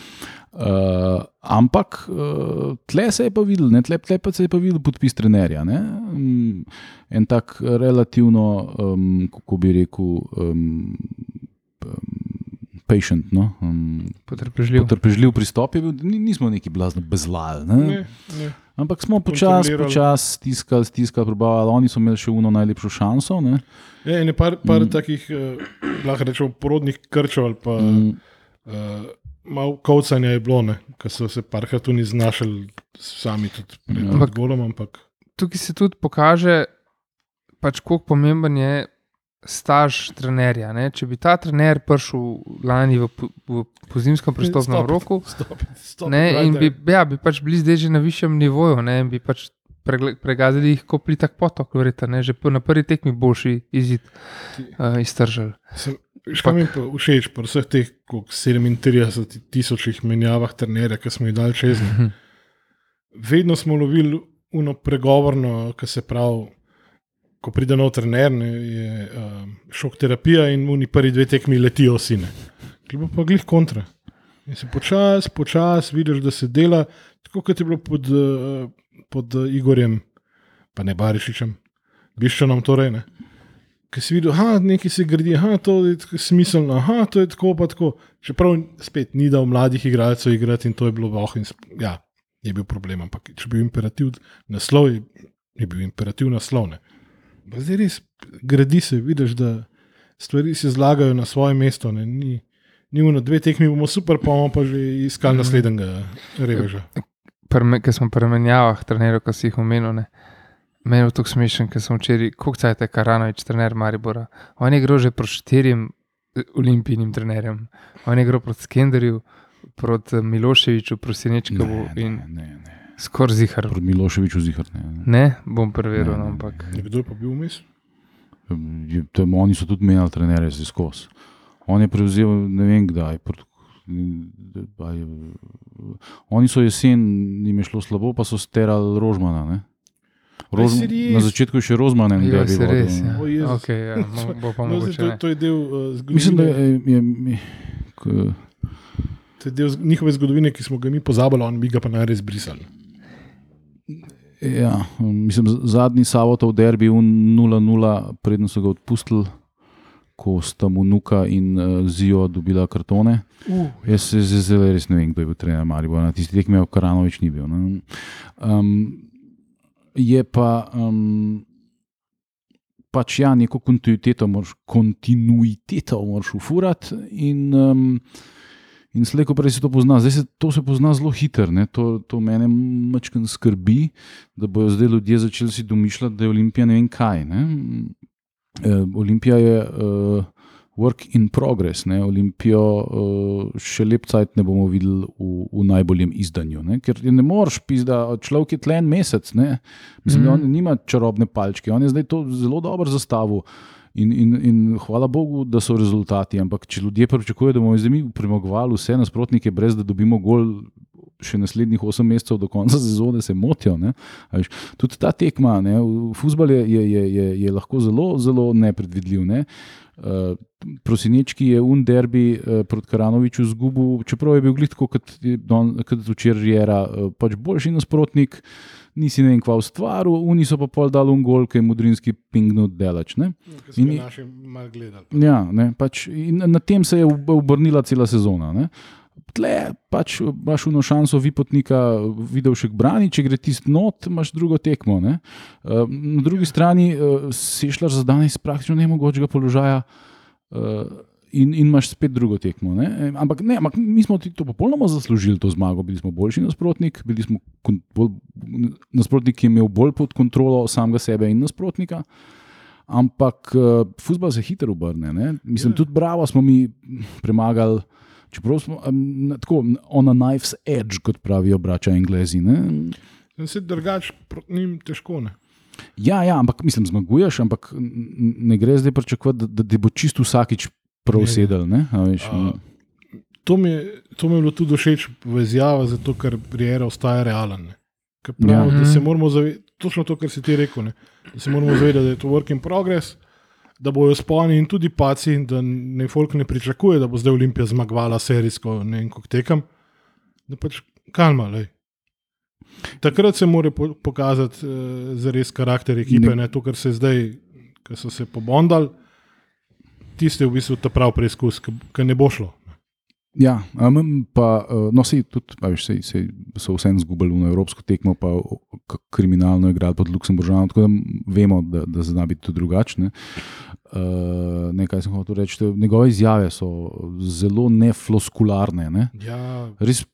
Uh, ampak uh, tle se je pa videl, ne, tle, tle pa se je pa videl podpis trenerja. Ne? Um, en tak relativno, um, kako bi rekel, um, patient, no? um, Potrpežljiv. potrpežljiv pristop je bil, ni, nismo neki blazno bezlali. Ne? Ne, ne. Ampak smo počasi, počasi stiskali, stiskali, probavali. Oni so imeli še uno najlepšo šanso. Ne? Ja, in je par, par mm. takih, eh, lahko rečemo, porodnih krčev ali pa mm. Uh, malo kovcanja je bilo, ki so se parkrat tudi znašli sami tudi pred Ja. Ampak- golom. Ampak Tukaj se tudi pokaže, pač, kako pomemben je staž trenerja. Ne? Če bi ta trener prišel lani v, v pozimskem prestopnem Stop. roku, stop, stop, ne, right in bi, ja, bi pač bili zdaj že na višjem nivoju, ne, in bi pač pregazili jih kot plitak potok, verjetno, ne, že na prvi tekmi boljši izid uh, iztržili. Sem- Veš, kaj mi pa všeč pri vseh teh koliko, 37 tisočih menjavah trenerja, ki smo jih dali čez. ne. Vedno smo lovili uno pregovorno, ki se pravi, ko pride nov trener, ne, je um, šok terapija in oni prvi dve tekmi letijo sine. Bo pa glih kontra. In se počasi, počasi vidiš, da se dela, tako kot je bilo pod, uh, pod uh, Igorjem, pa ne Barišičem, Biščanom torej. Ne. Ki si videl, da nekaj se gradi, da to je smiselno, da to je tako, pa tako. Čeprav spet ni dal mladih igralcev igrati in to je bilo voh. in Ja, je bil problem, ampak če bi bil imperativ naslov, je, je bil imperativ naslov. Ne. Zdaj res gradi se, vidiš, da stvari se zlagajo na svoje mesto. Ne. Ni, ni uno, dve tekmi bomo super, pa bomo pa že iskali naslednjega reveža. Ker smo pri menjavah trenerjev, ki si jih omenil. Ne. Meni je to smešen, ker sem včeraj, kako se je Karanovič, trener Maribora. On je že proti štirim eh, olimpijnim trenerjem. On je igral proti Skenderju, proti Miloševiču, proti Senečkovu ne, ne, ne, ne. Skoraj zihar. Proti Miloševiču zihar. Ne. Ne, bom preveril, Ne, no, ne, ampak. Kdo je pa bil vmes? Je- Oni so tudi menjali trenerje za skozi. On je prevzel ne vem kdaj. je- Oni so jesen, jim je šlo slabo, pa so sterali Rožmana. Ne? Rož, na začetku je še Rozman Jo, derbi se vodil, res, ne. ja. O, Jezus. Okay, ja, [LAUGHS] mo- bo pa No, mogoče. to, ne. to je del uh, Mislim, da zgodovine. je, je, je k, To je del njihove zgodovine, ki smo ga mi pozabili, oni bi ga pa najrej zbrisali. Ja, mislim, zadnji Savotov derbi, 0-0, predno so ga odpustili, ko sta mu Nuka in uh, Zijo dobila kartone. Uh, Jaz se zdaj zelo res ne vem, kdo je bil trener Maribor. Na tisti tekmi je Karanovič ni bil. ne. Um, je pa um, pač ja, neko kontinuiteto moraš, kontinuiteto moraš ufurati in, um, in slejko prej se to pozna. Zdaj se to se pozna zelo hitro. To, to mene mačkam skrbi, da bodo zdaj ljudje začeli si domišljati, da je Olimpija ne vem kaj. Ne. Uh, Olimpija je uh, work in progress. Ne. Olimpijo uh, še lep cajt ne bomo videli v, v najboljem izdanju. Ne. Ker ne moreš pisati, človek je tlen mesec. Ne. Mislim, mm. Da on nima čarobne palčke, on je zdaj to zelo dobro zastavil. In, in, in hvala Bogu, da so rezultati. Ampak če ljudje pričakujejo, da bomo zdaj mi premagovali vse nasprotnike, brez da dobimo gol še naslednjih 8 mesecev do konca [LAUGHS] sezone, se motijo. Tudi ta tekma, ne, v futbol je, je, je, je, je lahko zelo, zelo nepredvidljiv. Ne. Uh, Prosinečki je un derbi uh, proti Karanoviču zgubil, čeprav je bil glitko, kot je don- kot včeraj Jera, uh, pač boljši nasprotnik, nisi ne vem kva ustvaril, oni so pa pol dal un gol, ki je mudrinski pingnut delač. Ne. smo In- malo gledali. Ja, ne, pač, in na tem se je ob- obrnila cela sezona. Ne. Tle pač imaš eno šanso, vipotnika, videl še brani, če gre tisti not, imaš drugo tekmo. Ne? Uh, na drugi strani uh, si šla za danes praktično nemogočega položaja. Uh, In, in imaš spet drugo tekmo. Ne? Ampak, ne, ampak mi smo ti to popolnoma zaslužili, to zmago. Bili smo boljši nasprotnik, bili smo bolj, nasprotnik, ki je imel bolj pod kontrolo samega sebe in nasprotnika. Ampak uh, futbol se hitro obrne. Ne? Mislim, ja. tudi bravo smo mi premagali. Čeprav smo um, tako on a knife's edge, kot pravijo brača Englezi. Se drugače proti njim težko. Ne? Ja, ja, ampak mislim, zmaguješ, ampak ne gre zdaj pričakovati, da, da ti bo čisto vsakič prav sedel. To mi, to mi je bilo tudi všeč v izjavi, zato ker prijera ostaja realen. Pravi, ja. Da se moramo zavedati, točno to, kar si ti rekel, ne? da se moramo zavedati, da je to work in progress da bojo sponi in tudi paci, da ne folk ne pričakuje, da bo zdaj Olimpija zmagovala serijsko, ne vem, kako tekam. Da pač kalma, le. Takrat se mora pokazati uh, za res karakter ekipe, ne, ne to, kar se zdaj, ki so se pobondali, tiste v bistvu ta prav preizkus, ki ne bo šlo. Ja, pa, eh, no, sej, tudi, pa, viš, sej, sej so vseeno izgubili na evropsko tekmo, pa kriminalno igrali pod Luksemburžanom, tako da vemo, da, da zna biti tudi drugačne. Uh, nekaj sem hotel reči, njegove izjave so zelo nefloskularne. Ne? Ja. Res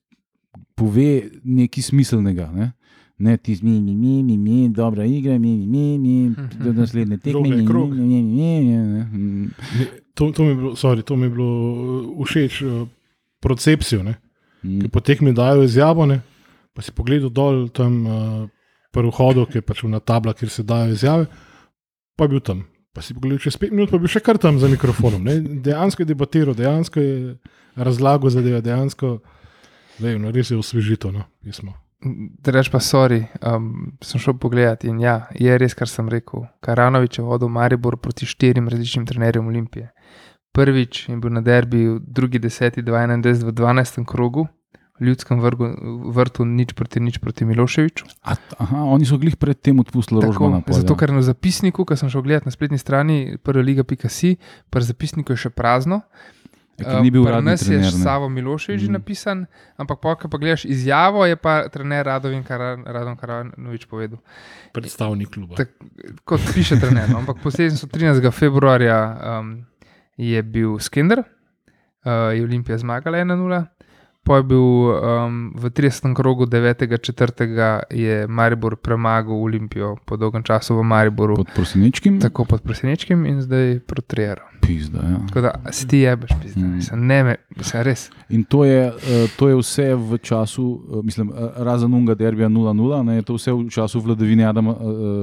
pove nekaj smiselnega. Ne? Ne, ti mi, mi, mi, mi, mi, dobra igra, mi, mi, mi, mi do naslednje tekme. Mi, mi, mi, mi, mi, mi. To, to, mi bilo, sorry, to mi je bilo všeč. Procepcijo, mm. ki potek mi dajo izjavo. Ne? Pa si pogledal dol tam uh, pri vhodu, ki je pač na tabla, kjer se dajo izjave, pa je bil tam. Pa si pogledal čez pet minut, pa je bil še kar tam za mikrofonom. Ne? Dejansko je debatiral, dejansko je razlagal zadeve, dejansko je no, res je osvežito no, pismo. Reč pa, sorry, um, sem šel pogledat in ja, je res, kar sem rekel. Karanovič je vodil Maribor proti štirim različnim trenerjem Olimpije prvič in bil na derbi v drugi deseti, 21 v 12. krogu. V ljudskem vrgu, vrtu nič proti nič proti Miloševiču. Aha, oni so glih predtem odpustili napad. Zato, ker na zapisniku, ki sem šel gledati na spletni strani, prva liga Picasso, pri zapisniku je še prazno. Je, ni bil uh, nas je še Savo Miloševič mm. napisan, ampak pa, pa gledaš izjavo, je pa trener Radovin Radon Karanovič povedal. Predstavnik kluba. Tak, kot piše trener. No, ampak posledično so 13. februarja. Um, je bil Skender, uh, je Olimpija zmagala 1-0. Po je bil um, v 30. krogu 9.4. je Maribor premagal Olimpijo po dolgem času v Mariboru. Pod prosenečkim. Tako pod prosenečkim in zdaj proti Reru. Pizda, ja. Tako da si ti jebeš, pizda. Mm. Mislim, ne, me, mislim, res. In to je, uh, to je vse v času, uh, mislim, razen unga derbija 0-0, ne, to vse v času vladavine Adama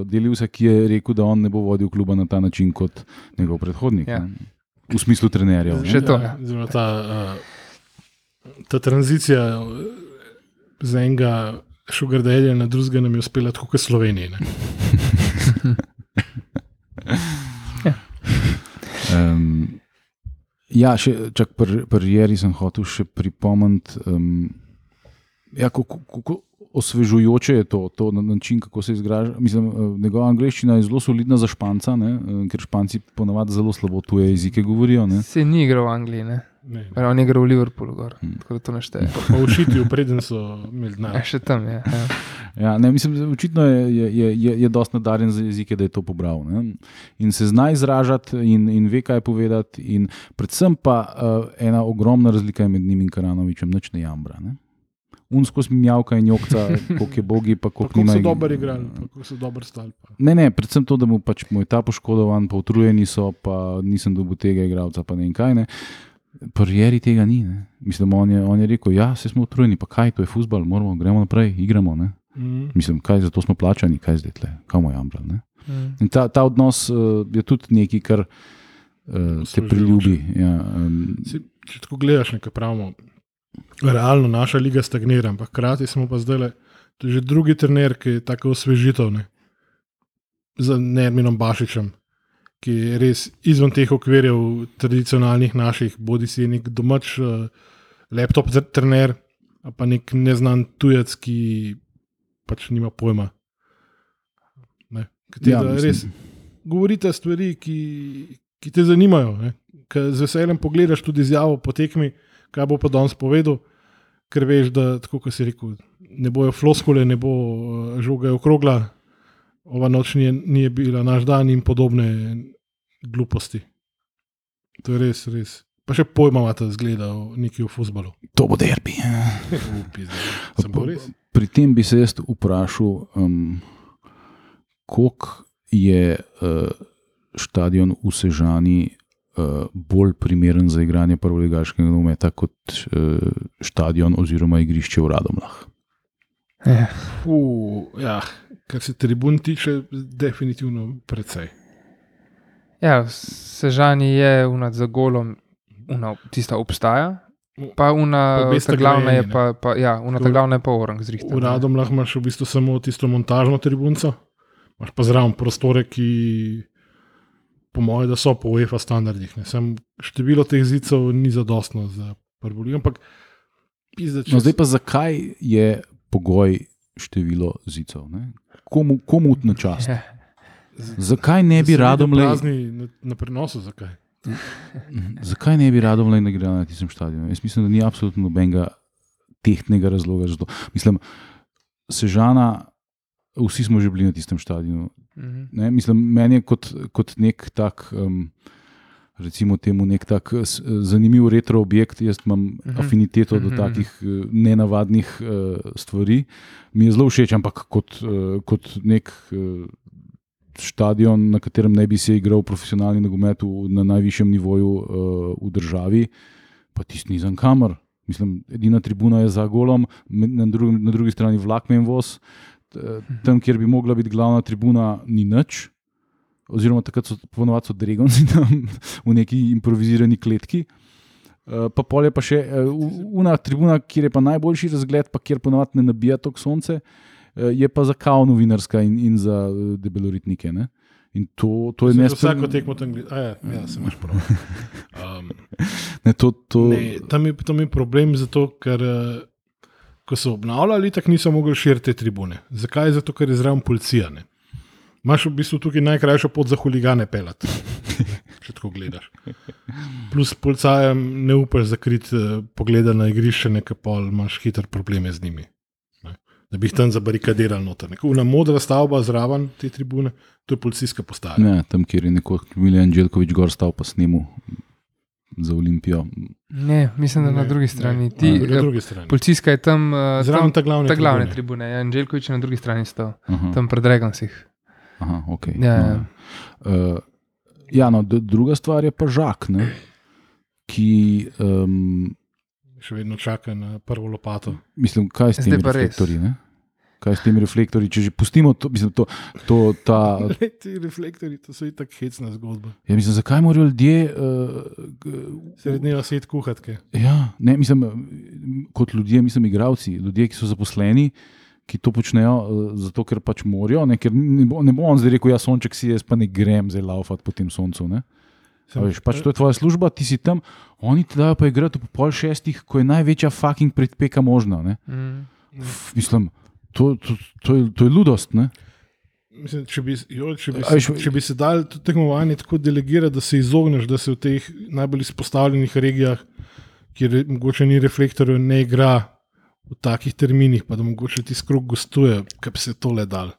Delivsa, ki je rekel, da on ne bo vodil kluba na ta način kot njegov predhodnik. Ja. Ne v smislu trenerjev. Še to. Ja, ta, uh, ta tranzicija z enega šugardelja na drugega nam je uspela tako kot Sloveniji. [LAUGHS] ja. Um, ja, še čak pri pr Jeri sem hotel še pripomniti. Um, ja, kako, kako, osvežujoče je to, to na način, kako se izraža. Mislim, eh, njegova angliščina je zelo solidna za španca, ne? Eh, ker španci ponavadi zelo slabo tuje jezike govorijo. Ne? Se ni igral v Angliji. Ne? Ne, ne. On je igral v Liverpoolu, gor, hmm. tako da to ne šteje. Pa v Šitiju, preden so imeli denar. Ja, še tam je. Ja. Ja, ne, mislim, očitno je, je, je, je dosti nadarjen za jezike, da je to pobral. Ne? In se zna izražati, in, in ve, kaj povedati. In predvsem pa uh, ena ogromna razlika je med njim in Karanovičem, noč ne jambra. Ne? Unsko smijavka in jokca, koliko je bogi, pa koliko ima. Kako so dobro igrali, kako so dobro stali. Ne, ne, predvsem to, da mu pač moj ta poškodovan, pa utrujeni so, pa nisem dobil tega igralca, pa ne in kaj ne. Prijeri tega ni. Ne. Mislim, on je, on je rekel, ja, se smo utrujeni, pa kaj, to je futbol, moramo, gremo naprej, igramo. Mm. Mislim, kaj za to smo plačani, kaj zdaj tle, kam je ambral. Mm. In ta, ta odnos uh, je tudi nekaj, kar uh, te priljubi. Ja, um, si, če tako gledaš, nekaj pravimo, realno naša liga stagnira, ampak hkrati smo pa zdaj le že drugi trener, ki je tako osvežitev ne? za Nerminom Bašičem, ki je res izven teh okvirjev tradicionalnih naših, bodi si nek domač uh, laptop trener, pa nek neznan tujec, ki pač nima pojma. Ne? Ja, res govorite stvari, ki, ki te zanimajo. Z veseljem pogledaš tudi izjavo po tekmi kaj bo pa danes povedal, ker veš, da tako kot si rekel, ne bojo floskole, ne bo eh, žoga okrogla, ova noč ni, ni bila naš dan in podobne gluposti. To je res, res. Pa še pojma imate zgleda neki v futbalu. To bo derbi. Res. Pri tem bi se jaz vprašal, um, koliko je uh, stadion v Sežani bolj primeren za igranje prvoligaškega nogometa kot uh, stadion oziroma igrišče v Radomlah. Ja. Uh, ja, kar se tribun tiče, definitivno precej. Ja, Sežani je unad za golom, una, tista obstaja. Pa una, Pa ta glavna je pa, pa, ja, una ta glavna je pa orang zrihtana. V Radom lahko imaš v bistvu samo tisto montažno tribunco, imaš pa zraven prostore, ki po mojem, da so po UEFA standardih. Ne. Sem število teh zidcev ni zadostno za prvo ligo, ampak pizda, če No, zdaj pa zakaj je pogoj število zicev? Ne? Komu, komu na čast? Ja. Zakaj ne bi radom le? Na, na prenosu, zakaj? Zakaj ne bi radom le igral na tistem stadionu? Jaz mislim, da ni absolutno nobenega tehtnega razloga za to. Mislim, Sežana, vsi smo že bili na tistem stadionu. Mhm. Ne? Mislim, meni je kot, kot nek tak. Um, Recimo temu nek tak zanimiv retro objekt, jaz imam uh Mhm. -huh. afiniteto do Mhm. takih uh, nenavadnih uh, stvari. Mi je zelo všeč, ampak kot, uh, kot nek uh, stadion, na katerem ne bi se igral profesionalni nogomet na najvišjem nivoju uh, v državi, pa tisti nizem kamer. Mislim, edina tribuna je za golom, na, drugim, na drugi strani vlak in voz. T- Tam, kjer bi mogla biti glavna tribuna, ni nič. Oziroma, takrat so ponovadi so Dragonci [LAUGHS] tam v neki improvizirani kletki. Uh, pa pol je pa še uh, una tribuna, kjer je pa najboljši razgled, pa kjer ponovadi ne nabija tok sonce, uh, je pa za kao novinarska in, in za debeloritnike. Ne? In to, to je Za nesprejemljivo. vsako tekmo tam gledaš. Ja, ja, se imaš prav. [LAUGHS] Um, Ne, to, to, ne, tam, je, tam je problem zato, ker uh, ko so obnavljali, tako niso mogli širiti te tribune. Zakaj? Zato, ker je zraven policija. Ne? Imaš v bistvu tukaj najkrajšo pot za huligane pelati, [LAUGHS] če tako gledaš. Plus policajem ne upaš zakriti uh, pogleda na igrišče, nekaj pol imaš hiter probleme z njimi. Ne? Da bi jih tam zabarikadirali noter. Una modra stavba zraven te tribune, to je policijska postaja. ne, tam, kjer je nekoč Miljan Dželkovič gor stal pa snemu za Olimpijo. Ne, mislim, da na Ne, drugi ne. strani. Ti, na eh, drugi strani. Policijska je tam, uh, Zraven tam ta glavne ta glavne tribune. tribune. Ja, Anželjkovič je na drugi strani stal, Aha, tam pred Regansih. aha, okay. Ja, ja. no. Uh, ja, no, druga stvar je pa žak, ne, ki, um, Še vedno čaka na prvo lopato. mislim, kaj s Zdaj Kaj s temi reflektorji, če že pustimo to, mislim, to, to ta, [LAUGHS] Glej, Ti reflektori, to so itak hecna zgodba. ja, mislim, zakaj morajo ljudje uh, Srednjega svet kuhatke. Ja, ne, mislim, kot ljudje, mislim, igravci, ljudje, ki so zaposleni, ki to počnejo uh, zato, ker pač morajo. Ne, ker ne bo, ne bo on zdaj rekel, ja, sonček si jaz, pa ne grem zdaj laufati po tem soncu. Ne. A Veš, pač to je tvoja služba, ti si tam, oni ti dajo pa igrati po pol šestih, ko je največja fucking predpeka možna. Ne. Mm. F, mislim, to, to, to, je, to je ludost. Ne. Mislim, če, bi, jo, če, bi se, če bi se dal to tekmovanje tako delegirati, da se izogneš, da se v teh najbolj izpostavljenih regijah, kjer je- mogoče ni reflektorjev, ne igra v takih terminih, pa da mogoče ti skrog gostuje, kaj bi se tole dal.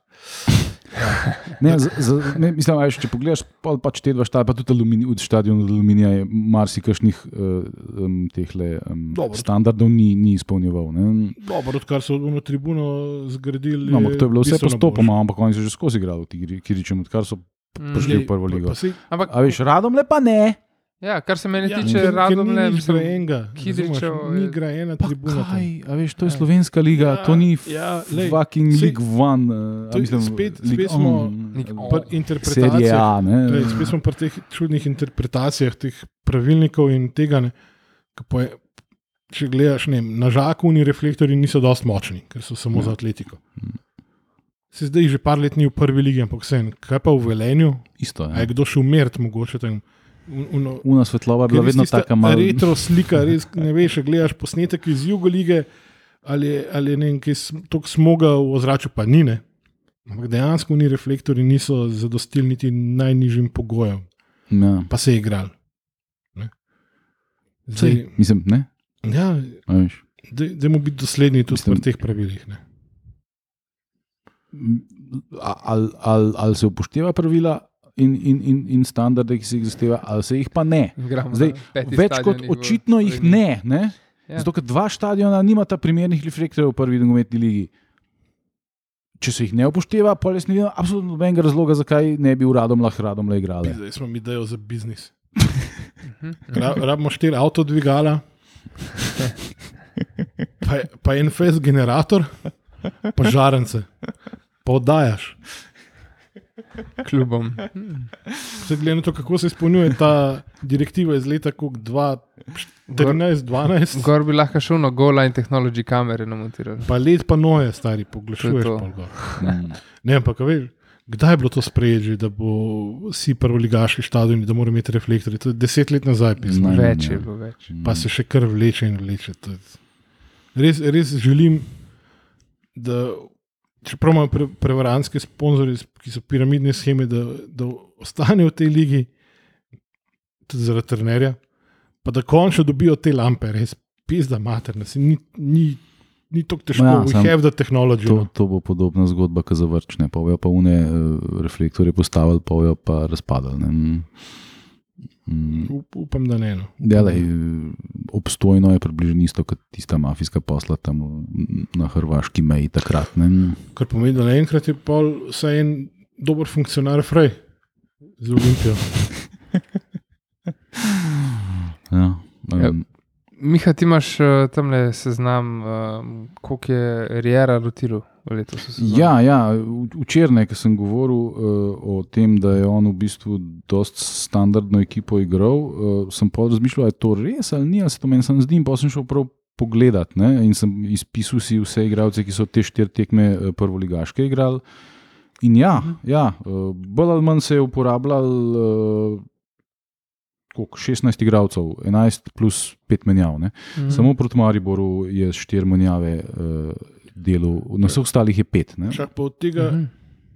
[LAUGHS] Ne, z, z, ne, mislim, a veš, če pogledaš, pa, pač te dva štadiona, pa tudi alumini, v stadionu aluminija je marsikšnih uh, um, tehle, um, Dobro. standardov ni, ni izpolnjeval. Ne. Dobro, odkar so ono tribuno zgradili. No, ampak to je bilo vse postopoma, ampak oni so že skozi igrali, ti Kiričem, odkar so Mm. prišli v prvo ligo. Ampak, A veš, radom le pa ne. Ja, kar se meni Ja, tiče, ker- ker radom nič mislim, grajenega, Kidričev razumeš, Ni grajena Pa tribuna. kaj, a veš, to je Ja. slovenska liga, Ja, to ni ja, lej, fucking saj- League One. Uh, to je mislim, spet- League spet smo- On, uh, On. Pri interpretacijah, A. Ne, Lej, Spet smo pri teh čudnih interpretacijah teh pravilnikov in tega. Ne, ko pa je, če gledaš, ne, na žaku ni reflektori niso dosti močni, ker so samo Ja. ja. za atletiko. Se zdaj že par let ni v prvi ligi, ampak vse. Kaj pa v Velenju? Isto A je je. kdo šel umirt, mogoče tam? Un- uno- Una svetlova je bila vedno taka malo. Retro slika, res ne veš, če gledaš posnetek iz Jugo lige ali, je- ali je ne vem, kaj tako smoga v ozračju, pa ni. Ne? Ampak dejansko ni reflektori, niso zadostili niti najnižjim pogojem, Ja. pa se je igral. Ne? Sej, Zdaj, mislim, ne. Ja, a veš. Dajmo biti dosledni tudi Mislim- pri teh pravilih. Ne. ali, ali, ali se upošteva pravila in, in, in, in standarde, ki se jih zahteva, ali se jih pa ne. Zdaj, Več kot očitno jih ne. ne? Ja. Zato, ker dva stadiona nimata primernih reflektorjev v prvi nogometni ligi. Če se jih ne upošteva, pa res ne vidim absolutno nobenega razloga, zakaj ne bi uradom lahko radom le igrali. Zdaj smo mi idejo za biznis. Mhm. Ra, rabimo štiri avtodvigala, pa, je- pa en fez generator, pa žarence, pa oddajaš. Klubom. Glede na to, kako se izpolnjuje ta direktiva iz leta 2013-2012, Gor bi lahko šel na gola in tehnologi kamere namontirali. pa let pa noje, stari, poglašuješ. To je to. pol gor. Mm. Ne, ampak veš, kdaj je bilo to sprejeto, da bo vsi prvoligaški stadioni, da morajo imeti reflektorje. To je deset let nazaj pisano. Najmanj, Več je bilo več. pa se še kar vleče in vleče. Res, res želim, da čeprav imajo pre, prevarantske sponzorje, ki so piramidne scheme, da, da ostanejo v tej ligi, tudi zaradi trenerja, pa da končno dobijo te lampe, res pizda materna. Ni, ni, ni tako težko, Ja, ja, we have the technology. To, no. to bo podobna zgodba, kot za vrčne. Pa bojo pa une uh, reflektorje postavili, pa bojo pa razpadali. ne. Mm. Up, upam, da ne. No. Ja, obstojno je približno isto kot tista mafijska posla tam na hrvaški meji takrat. Ne? Kar pomeni, da naenkrat je pol vsaj en dober funkcionar Frej z Olimpijo. [LAUGHS] Ja, Ja. um, Miha, ti imaš uh, tam le seznam, um, koliko je Riera rotiral. Ja, ja, včeraj, ko sem govoril uh, o tem, da je on v bistvu dosta standardno ekipo igral, uh, sem pa razmišljal, ali je to res ali ni, ali se to meni samo zdi. In pa sem šel prav pogledat ne, in sem izpisal si vse igralce, ki so te štiri tekme uh, prvoligaške igrali. In ja, ja uh, bolj ali manj se je uporabljal. Uh, koliko, 16 igralcev, 11 plus 5 menjav. Ne? Mhm. Samo proti Mariboru je 4 menjave uh, delal, na vseh ostalih je 5. Ne? Čak pa od tega, Mhm.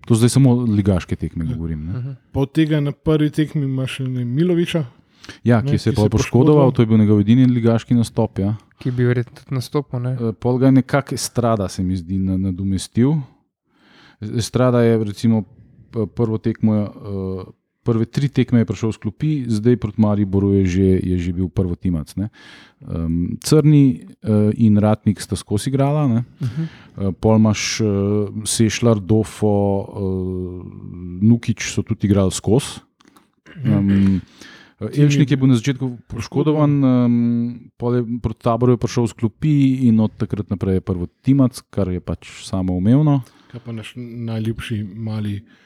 To zdaj samo ligaške tekme govorim. Ne? Mhm. pa od tega na prvi tekmi imaš še ne Miloviča. Ja, Ne, ki se je ki pa se je poškodoval, to je bil njegov edini ligaški nastop. Ja. Ki bi verjetno tudi nastopil. Ne? Eh, Pol ga je nekako strada, se mi zdi, na- nadomestil. Strada je recimo prvo tekmo. eh, Prve tri tekme je prišel s klopi, zdaj proti Mariboru je že, je že bil prvo timac. ne. Um, Crni uh, in Ratnik sta skozi igrala, ne. Mhm. Uh, pol imaš uh, Sešljar, Dofo, uh, Nukič so tudi igrali skozi. Um, Elšnik je bil na začetku poškodovan, um, proti taboru je prišel s klopi in od takrat naprej je prvo timac, kar je pač samo umevno. Kaj pa naš najljubši mali uh,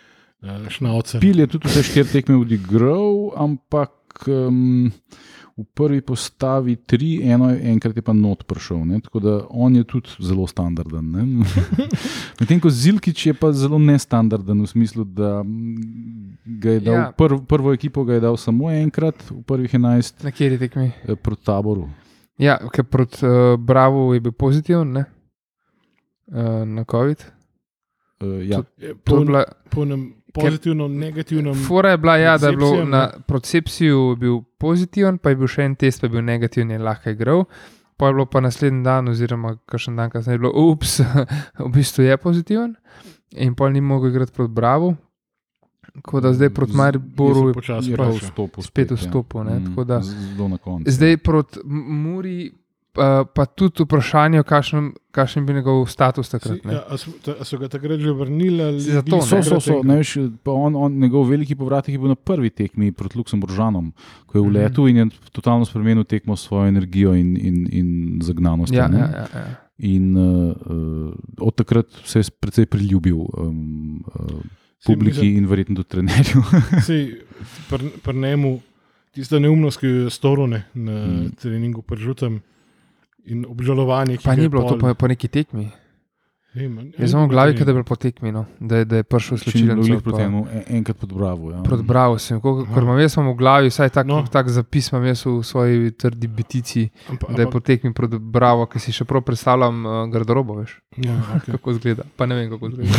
šnaucer. Pil je tudi vse štiri tekme odigral, ampak um, v prvi postavi tri, eno, enkrat je pa not prišel. Ne? Tako da on je tudi zelo standarden. ne. [LAUGHS] Medtem ko Zilkič je pa zelo nestandarden v smislu, da ga je dal Ja. prv, prvo ekipo ga je dal samo enkrat v prvih 11 Na kateri tekmi? eh, proti taboru. Ja, ker proti uh, Bravo je bil pozitiven, ne? Uh, na COVID. Uh, ja. Je To je Po, bila, po enem pozitivnem, negativnem. fora je bila, ja, da je bilo na procepciju bil pozitiven, pa je bil še en test, pa je bil negativen in lahko je igral. Pa je bilo pa naslednji dan, oziroma kakšen dan kasneje, je bilo, ups, [LAUGHS] v bistvu je pozitiven in pa ni mogel igrati proti Bravo. Tako da zdaj proti Mariboru je počasi Je pa vrača. vstopil spet ja. vstopil, ne, Mm, tako da-. Zdaj proti M- Muri, pa tudi vprašanje, kakšen, kakšen bi njegov status takrat. Si, ne. ja, a, so, ta, a so ga takrat že vrnili? ali zato? So, so, so. pa on, on, njegov veliki povratek je bil na prvi tekmi proti Luksemburžanom, ko je uletel in je totalno spremenil tekmo s svojo energijo in, in, in zagnanostjo. Ja, ne. ja, ja, ja. In uh, uh, od takrat se je precej priljubil um, uh, publiki mislim- in verjetno tudi trenerju. [LAUGHS] Pri, pri njemu tista neumnost, ki jo je storil ne, na Mm. mm. treningu pržutem in obžalovanje. ki Pa ni je bilo to pol- po, po neki tekmi. Jaz sem v glavi, da je bilo po tekmi, no. da, da je prišel slučajno njemu, en- enkrat pod Bravo. Ja. Proti Bravo sem, ker imam jaz imam v glavi, vsaj tak, no. Tak zapis imam jaz v svoji trdi bitici, Ampak, da je po tekmi proti Bravo, ki si še prav predstavljam uh, garderobo, veš, ja, [LAUGHS] okay. kako izgleda. Pa ne vem, kako [LAUGHS] izgleda.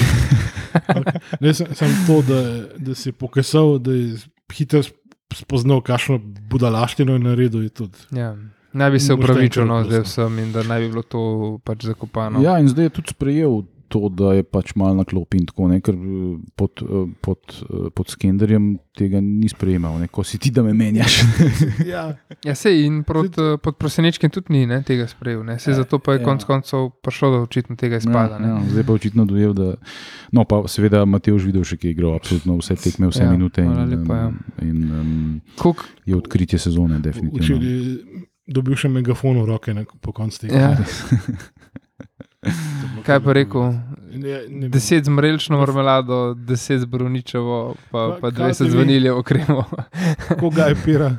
Ne, sem, sem to, da, da si pokazal, da je hitro sp- spoznal, kakšno budalaštino je naredil. Je tudi. Ja. Naj bi se upravičil no, zdaj vsem in da naj bi bilo to pač zakopano. Ja, in zdaj je tudi sprejel to, da je pač malo na klopi in tako, ne, ker eh, pod, eh, pod, eh, pod skenderjem tega ni sprejemal, ne, ko si ti, da me menjaš. [LAUGHS] Ja, Ja, sej in prot, pod prosenečkim tudi ni ne, tega sprejel. Ne. Sej zato pa je Ja. konec koncev prišlo do očitno tega izpada. Ja, ja, zdaj pa očitno dojel, da. No, pa seveda Mateoš Vidovšek je igral absolutno vse tekme, vse Ja, minute in, lepa, ja. um, in um, Kolik, je odkritje sezone, definitivno. včeraj dobil še megafon v roke na, po koncu tega. ja, [LAUGHS] kaj pa rekel? Ne, ne vem. Deset z mrelično marmelado, deset z bruničevo, pa, pa kaj dvajset z vi? vaniljevo kremo. Koga je pira?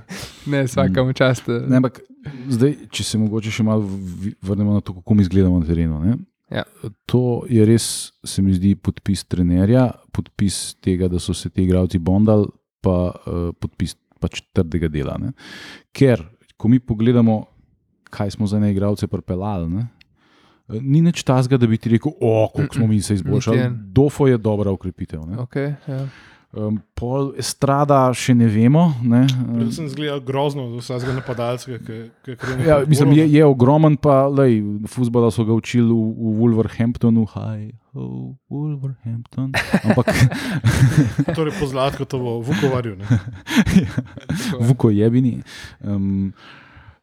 ne, vsakemu čast. Ne, ampak zdaj, če se mogoče še malo vrnemo na to, kako mi izgledamo na terenu. Ne? Ja. To je res, se mi zdi, podpis trenerja, podpis tega, da so se ti igravci bondali, pa uh, podpis pač trdega dela. Ne? Ker, ko mi pogledamo, kaj smo za ne igravce pripeljali. Ne? Ni nič tazga, da bi ti rekel, o, koliko smo mi se izboljšali. Dofo je dobra ukrepitev. ne. Okay, ja. Um, pol estrada še ne vemo. Ne? Predvsem zgleda grozno za vsakega napadalca, ki krene. Ja, mislim, je, je ogromen, pa lej, futbola so ga učili v, v Wolverhamptonu, hi, ho, Wolverhampton. Ampak [LAUGHS] Torej, pozlatko to bo v Vukovarju. ne. [LAUGHS] vuko jebini. Um,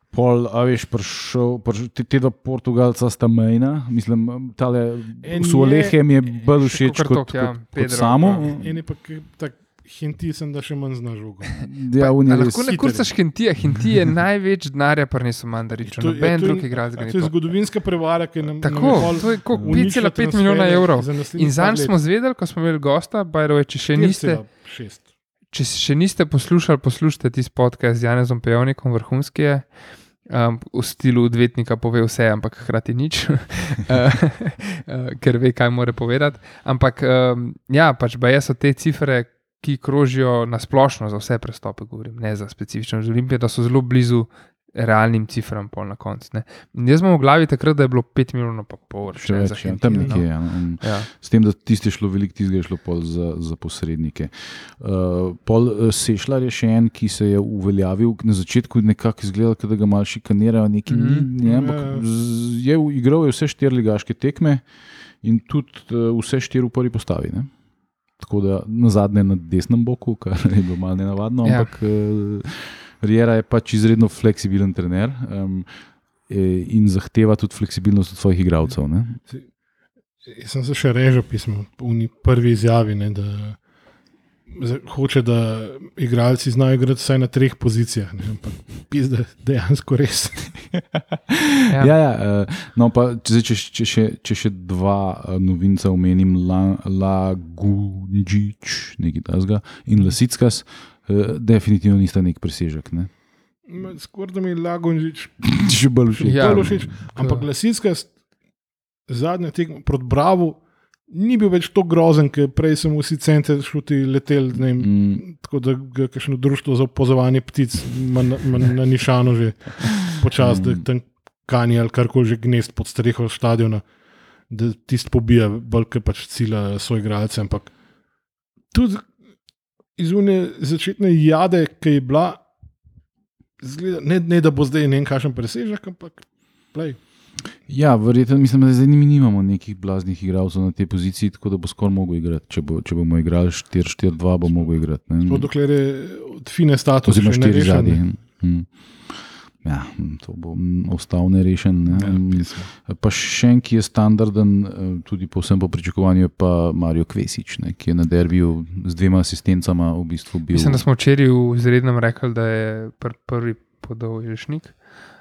Pol, a veš, prišel, prišel te, te dva Portugalca sta mejna, mislim, tale En s Olehem je je bolj še všeč kot, tok, ja, kot, kot Pedro, samo. ja. En je pa tak hinti, sem da še manj zna žogo. [LAUGHS] Ja, on je A res. Lahko ne kurcaš Hintija. Hinti je največ denarja prinesel mandariču. To je- Noben to je- drug igralec ga ni To je zgodovinska prevara, ki nam Tako, je pol to je uničila 5,5 milijona evrov. In zanj smo zvedeli, ko smo imeli gosta, Bajro, če še niste, 4,6. Če še niste poslušali, poslušajte tisti podcast z Janezom Pejovnikom, vrhunski je. Um, v stilu odvetnika pove vse, ampak hkrati nič, uh, [LAUGHS] uh, ker ve, kaj more povedati. Ampak um, ja, pač baje so te cifre, ki krožijo na splošno za vse prestope, govorim, ne za specifično za Olimpijo, da so zelo blizu realnim cifram, pol na koncu. Jaz imam v glavi takrat, da je bilo 5 milijonov, pa pol, Še več, za ja, tam no. nekje. Ja, um, Ja. S tem, da tisti je šlo veliko, tisti je šlo pol za, za posrednike. Uh, pol uh, Sešljar je še en, ki se je uveljavil, na začetku nekako izgledal, da ga malo šikanirajo, neki mm Mhm. -hmm. ne, ampak Ja. je igral je vse štiri ligaške tekme in tudi uh, vse štiri v prvi postavi. Ne? Tako da na zadnje na desnem boku, kar je bilo malo nenavadno, Ja. ampak uh, Riera je pač izredno fleksibilen trener. Um, In zahteva tudi fleksibilnost od svojih igralcev. Jaz sem se še režal pismo v prvi izjavi, ne, da hoče, da igralci znajo igrati vsaj na treh pozicijah. Ne, ampak pizda, dejansko res. [LAUGHS] Ja. Ja, ja, eh, no, pa, če, če, če, še, če še dva eh, novinca omenim, La- Lagunjič nekaj tasga, in Lasickas, eh, definitivno nista nek presežek. Ne? Skoraj da mi je Lagonžič Še bolj všeč. Ja. bolj všeč. Ampak Lasinska zadnja tekma proti Bravo ni bil več tako grozen, ker prej so vsi center šuti leteli. ne vem, Mm, Tako da ga kakšno društvo za opozovanje ptic na, ima na nišanu že počasi, da tam kani ali karkoli že gnezd pod streho stadiona, da tisti pobija, bolj kot pač cilja svoje igralce. Ampak tudi iz une začetne jade, ki je bila, zgleda, ne, ne da bo zdaj ne vem, kakšen presežek, ampak play. Ja, verjetno mislim, da zdaj mi nimamo nekih blaznih igralcev na tej poziciji, tako da bo skoraj mogel igrati. Če, bo, če bomo igrali 4-4-2, bo mogel igrati. ne. Sploh dokler je od fine status, Oziroma še štiri nerešen, zadnji. ne. Mm. Ja, to bo ostal nerešen. Ne? Ja, mislim. Pa še en, ki je standarden, eh, tudi povsem po pričakovanju, je pa Mario Kvesič, ne, ki je na derbiju z dvema asistencama v bistvu bil. Mislim, da smo včeraj v izrednem rekli, da je pr prvi podal Ješnik.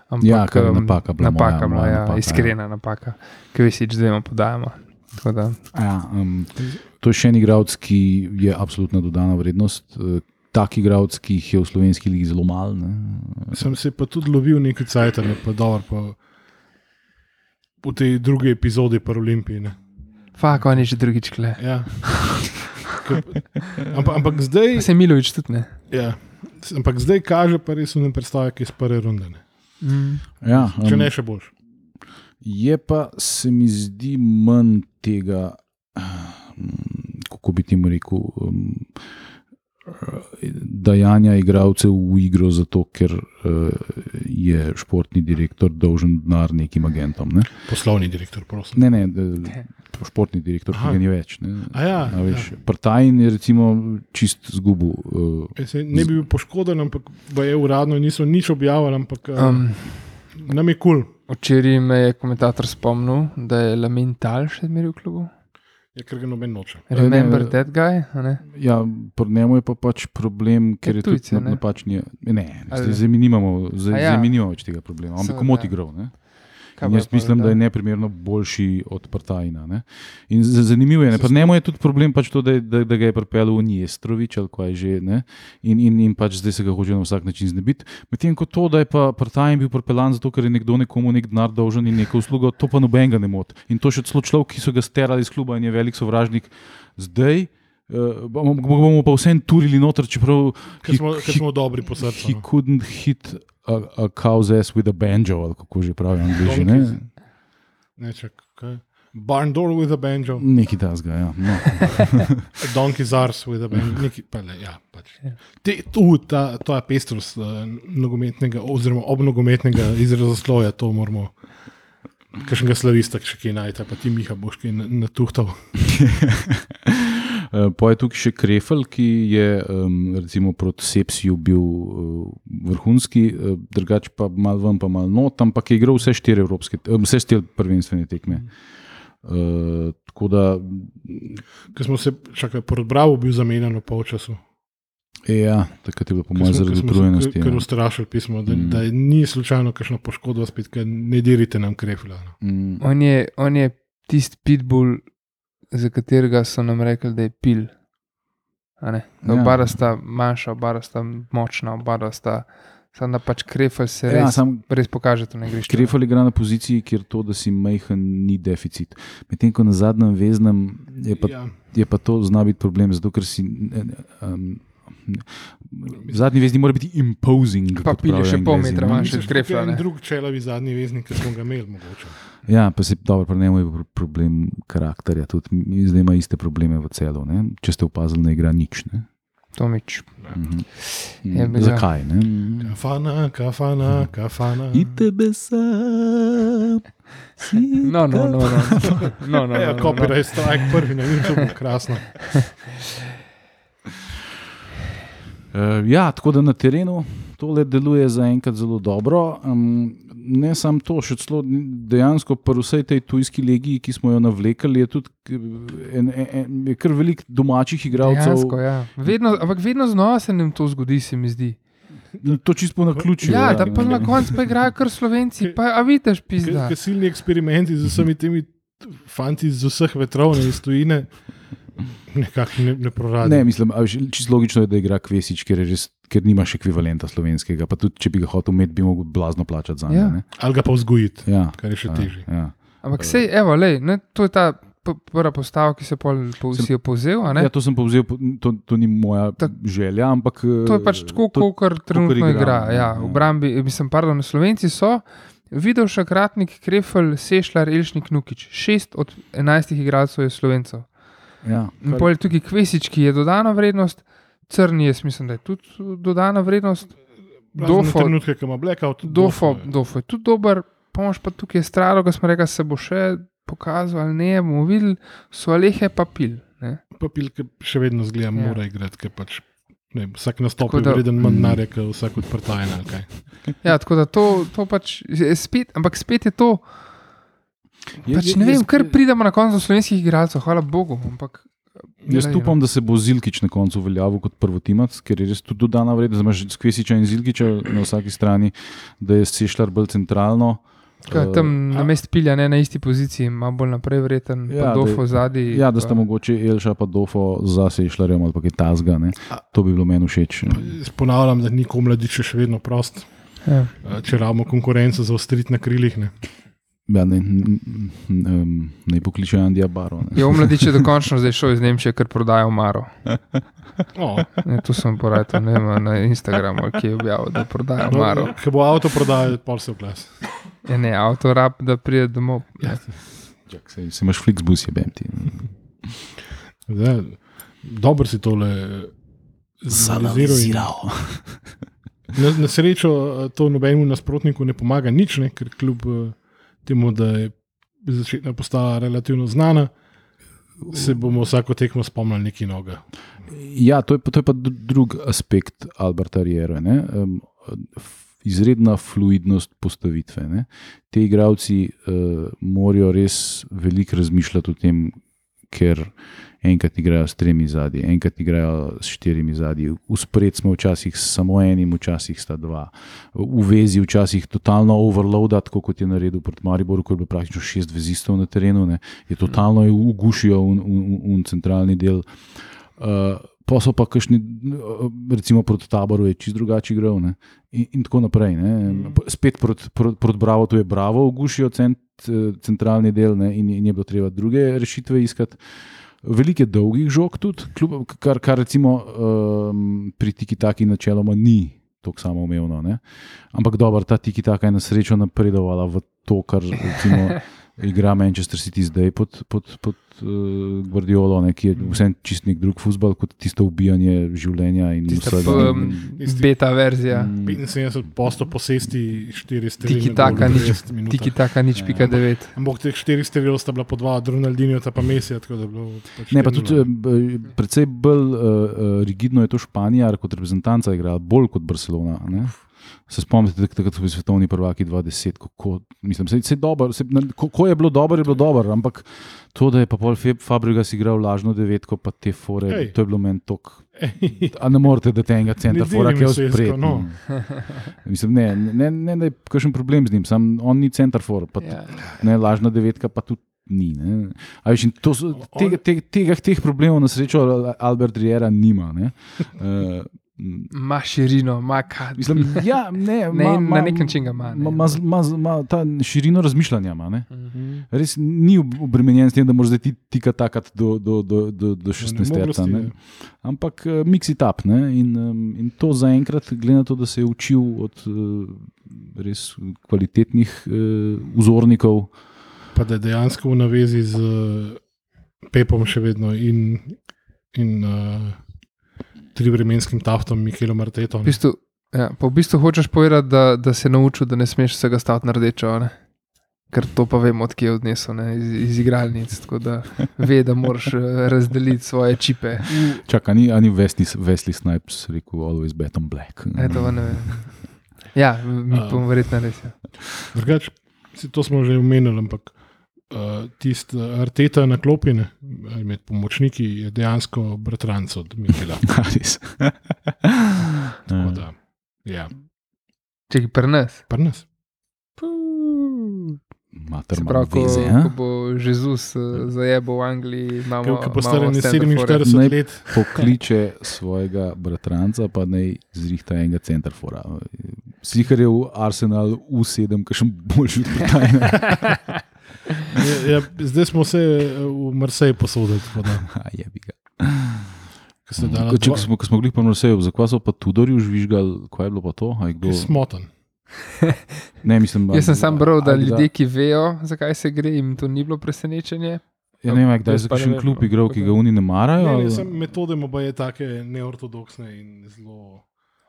Ampak, Ja, kar je em, napaka bila moja, napaka, moja moja, napaka, ja. iskrena napaka, ki jo si z dvema podajamo. Da, Ja, um, to je še en igralec, ki je absolutna dodana vrednost. eh, Tak igralec, ki jih je v slovenski ligi zelo malo. ne. Sem se pa tudi lovil nekaj cajt, ne pa dobro. Pa v tej drugi epizodi pa Olimpiji. ne. fako je že drugič kle. Ja. Ampak, ampak, zdaj, Se Milovič tudi ne. ja, ampak zdaj kaže pa res ne predstavlja, ki iz prve runde. Ne. Mm. Ja, Če um, ne še boljš. Je pa se mi zdi manj tega, um, kako bi ti rekel. Um, dajanja igralcev v igro, zato ker uh, je športni direktor dolžen denar nekim agentom. Ne, Poslovni direktor, prosim. ne, ne eh, športni direktor, ki ga ni več. Ne. A ja, A veš, ja. Partajn je recimo čist zgubil. Uh, Jaz se ne bi bil poškoden, ampak je uradno niso nič objavili, ampak um, Um, nam je kul. Cool. včeraj me je komentator spomnil, da je Lamental še zmeraj v klubu. Je, ker ga noben noče. Remember ne, that guy? a ne? ja, pri njemu je pa pač problem, ker je, Je tujce, tudi ne? na- napačni. Ne, Ali- zdaj, zdaj mi nimamo, zdaj, ja. zdaj mi nimamo več tega problema. Seveda. komot igral. Ne? Kaj jaz mislim, da je neprimerno boljši od Partajna. Ne? In z- zanimivo je, ne? pri njemu je tudi problem, pač to, da, je- da, da ga je pripeljal v Njestrovič ali kaj že. Ne? In, in, in pač zdaj se ga hoče na vsak način znebiti. Medtem ko to, da je pa Partajn bil pripeljan zato, ker je nekdo nekomu nek denar dolžen in neko uslugo, to pa nobenega ne moti. In to še celo človek, ki so ga sterali iz kluba in je velik sovražnik. Zdaj. Uh, bomo, pa vsem turili noter, čeprav Ker smo, ker he- smo dobri po srcu. he no. couldn't hit a, a cow's ass with a banjo, ali kako že pravijo angliži. Ne? Ne, čak, kaj? Barn door with a banjo, Nekaj tasga, ja. No. a [LAUGHS] donkey's arse with a banjo. Neki, pa le, ja, pač. Te, tu, ta, ta pestrost uh, nogometnega, oziroma obnogometnega izrazosloja, to moramo. Kakšnega slavista, ki še kaj najde, pa ti Miha boš kaj na- natuhtal. [LAUGHS] Eh, Pa je tukaj še Krefel, ki je recimo proti Sepsiju bil uh, vrhunski, uh, drugače pa mal ven, pa mal not, ampak je igral vse štiri evropske, eh, vse štiri prvenstvene tekme. Uh, tako da, Ker smo se, čakaj, porod Bravo bil zamenjan v polčasu. ja, takrat je bilo po mojem smo- zaradi smo utrujenosti. kar- Ker ja. ustrašili pismo, da, Mm. da ni slučajno kakšna poškodba spet, ker ne dirite nam krefila. No. Mm, On je, on je tisti pitbull, za katerega so nam rekli, da je pil. A ne? Ja. Oba sta manjša, oba sta močna, oba sta. Samo da pač krefel se Ja, res, sam res pokaže to na igrišču. Krefel igra na poziciji, kjer to, da si majhen, ni deficit. Medtem ko na zadnjem veznem je pa Ja, je pa to zna biti problem, zato ker si. Um, zadnji vezni mora biti imposing. Pa kot pil je pravijo še pol metra ne. manjši. Mislim, od Krefla, tukaj je ne. en drug čelavi zadnji veznik, ki smo ga imeli mogoče. Ja, pa se dobro, pri njemu je pro- problem karakterja. Tudi mi zdaj ima iste probleme v celu. Ne? Če ste opazili, ne igra nič. Ne? Tomič. Mhm. Je bil- Zakaj? Ne? Kafana, kafana, kafana. I tebe sam. si [LAUGHS] No, no, no. no. no, no, Ja, no, no, no. copyright strike prvi na YouTube, krasno. [LAUGHS] Uh, ja, tako da na terenu tole deluje zaenkrat zelo dobro. Um, ne samo to, še celo dejansko pri vsej tej tujski legiji, ki smo jo navlekli, je tudi k- en, en, en, je kar veliko domačih igralcev. Dejansko, ja. vedno, ampak vedno znova se nam to zgodi, se mi zdi. To čisto na ključu. Ja, da pa na koncu pa igrajo kar slovenci, pa a vidiš, pizda. Kasilni eksperimenti z vsemi temi fanti iz vseh vetrov in iz tujine. Nekako ne, ne proradi. Ne, mislim, čisto logično je, da igra Kvesič, ker, je res, ker nimaš ekvivalenta slovenskega. Pa tudi, če bi ga hotel imeti, bi mogel blazno plačati za Ja. njega. Ali ga pa vzgojiti, Ja, kar je še ja, težje. ja. Ampak sej, evo, lej, ne, to je ta prva postava, ki se pol, po, Sem- si jo povzel. a ne? Ja, to sem povzel, po- to, to ni moja Tak- želja, ampak. To je pač tako, to- kot trenutno igra, igra. ja, Ja, ja. v Brambi, mislim, pardon, Slovenci so. Videl še kratnik, Krefel, Sešljar, Elšnik, Nukič. Šest od enajstih igralcev je Slovencev. Ja. In pol je tukaj Kvesič, ki je dodana vrednost, Crni, jaz mislim, da je tudi dodana vrednost. Dofo, Trenutke, ki ima blackout. Dofo, je. Dofo je tudi dober, pomoč pa tukaj je stralo, ko smo rekli, se bo še pokazal ali ne, bomo videli, so alehe pa pil. Ne? Papil, ki še vedno zgleda, Ja. mora igrati, ker pač. Ne, vem, vsak nastop Tako je da- vreden manj Mm. kot vsak kaj. Ja, tako da to, to pač je spet, ampak spet je to. Je- Pač ne vem, jaz- kar pridemo na koncu slovenskih igralcev, hvala Bogu. Ampak, Jaz glej, upam, no. da se bo Zilkič na koncu uveljavil kot prvotimac, ker je res tudi dodana vrednost. Imaš Skvesiča in Zilkiča na vsaki strani, da je Sešljar bolj centralno. Kaj, Eh, tam na mestu pilja, ne na isti poziciji, ima bolj naprej vreten, Ja, ja, da dofo zadnji. Ja, da sta mogoče Elša pa Dofo za Sešljarjem ali pa kaj tasga. ne. A- To bi bilo meni všeč. Ponavljam, da niko mladič je še vedno prost. Ja. Eh, Če rabimo konkurenco za ostriti na krilih. Ne. Ja, ne, n- n- n- ne pokliče Andija Baro. ne. Je omladič [LAUGHS] je dokončno zdaj šel iz Nemčije, ker prodajo Maro. O, Ne, tu sem porajal ne vem, na Instagramu, ki je objavil, da prodajo no, Maro. Ko bo avto prodajal, pol se oglas. Ja, ne, avto rab, da pride domov. Ja. Čak, Se, se imaš Flixbus, je bem ti. Zdaj, Dobro si tole zanaliziral. Na, na srečo eh, to nobenemu nasprotniku ne pomaga nič, ne, ker kljub eh, temu, da je začetna postala relativno znana, se bomo vsako tekmo spomnili neki noga. Ja, to je, pa- to je pa dru- drug aspekt Alberta Riera. Um, izredna fluidnost postavitve. Ne. Ti igravci uh, morajo res veliko razmišljati o tem, ker enkrat igrajo s tremi zadnji, enkrat igrajo s štirimi zadnji. Uspred smo včasih samo enim, včasih sta dva. V vezi včasih totalno overloadat, tako kot je naredil proti Mariboru, ko je bilo praktično šest vezistov na terenu, ne. je totalno je ugušijo v, v, v, v centralni del. Uh, pa so pa kakšni, uh, recimo proti taboru, je čist drugače igral ne. in, in tako naprej. Ne. Spet proti prot, prot Bravo, tu je Bravo, ugušijo cent, eh, centralni del ne, in, in je bilo treba druge rešitve iskati. Veliko je dolgih žog tudi, kljub, kar, kar recimo um, pri tiki taki načeloma ni tako samoumevno. Ne. Ampak dobro, ta tiki taka je na srečo napredovala v to, kar recimo, [LAUGHS] igra Manchester City zdaj pod, pod, pod uh, Guardiolo, ne, ki je vsem čist nek drug futbol kot tisto ubijanje življenja in Tista vsega. um, beta verzija. Mm. 75 posto posesti, 4 streli. Tiki taka, nič, 90 minutah. tiki taka, nič Ja. pika devet. Ampak teh 4 strelov sta bila po dva, Ronaldinho pa Messi, tako da je bilo. Pač Ne, pa 4:0. tudi eh, precej bolj uh, rigidno je to Španija, kot reprezentanca igrala, bolj kot Barcelona. Ne? Se spomnite, takrat so bili svetovni prvaki 20, kako, mislim, se, se dobro, se, na- ko, ko je bilo dobro, je bilo dobro, ampak to, da je pa pol Feb- Fabregas igral lažno devetko, pa te fore, Ej. to je bilo meni tok. A ne morete, da te enega centra fora, ki je vzpred. no. Mislim, ne, ne, ne, da je kakšen problem z njim, sam on ni centar for, pa Ja. ne, lažna devetka pa tudi ni. ne. To so, tega, tega, tega, teh problemov na srečo Albert Riera nima. ne. Uh, [LAUGHS] Ma širino, ma kad. mislim, ja, ne, [LAUGHS] Ne, ma, ma, na nek način ga ima, ne. Ma, ma, ma, ma, ta širino razmišljanja ima. ne. Mhm. Res ni ob- obremenjen s tem, da moraš zdaj ti tika takati do, do, do, do, do 16 nemoglosti, let. ne. Ampak uh, mix it up. Ne? In, um, in to zaenkrat, glede na to, da se je učil od uh, res kvalitetnih uh, vzornikov. Pa da je dejansko v navezi z eh, Pepom še vedno in, in uh, trivremenskim taftom Mikelom Artetom. V bistvu, ja, pa v bistvu hočeš povedati, da, da se je naučil, da ne smeš vsega staviti na rdečo. a Ne? Ker to pa vemo, odkje je odnesel, ne? iz, iz igralnic. Tako da ve, da moraš eh, razdeliti svoje čipe. Čakaj, ni, ni Wesley, Wesley Snipes rekel: Always bet on black. Eto, ne vem. Ja, mi pa verjetno res. Ja. Drugač, to smo že omenili, ampak uh, tisti Arteta na klopine med pomočniki je dejansko bratranc od Mikela. [LAUGHS] Res. [LAUGHS] Tako da, ja, Če prenes. pa nas. Mater Se ima pravi, ko, veze. ko bo Jezus uh, zajebal v Angliji, imamo. Ki bo star imamo ne stand for it. 47 Naj- let, Pokliče svojega bratranca, pa naj zrihta enega centrafora. Slihar je v Arsenal U7, ki še boljši od Britanije. [LAUGHS] ja, ja, zdaj smo se eh, v Marseju posodili. [LAUGHS] Je bi ga. ko ste dali Ko, če, ko smo, ko smo bili pa na Marseju, zakaj so pa Tudorju žvižgali, kaj je bilo pa to? Je Kdo, je Smotan. ne, mislim, Jaz sem sam bral, da ljudje, ki vejo, zakaj se gre, jim to ni bilo presenečenje. Ja, ne vem, kdaj je za ne kakšen klub no. igral, ki ga oni ne marajo. Ne, ne, ali- sem, metode mu pa je take neortodoksne in zelo.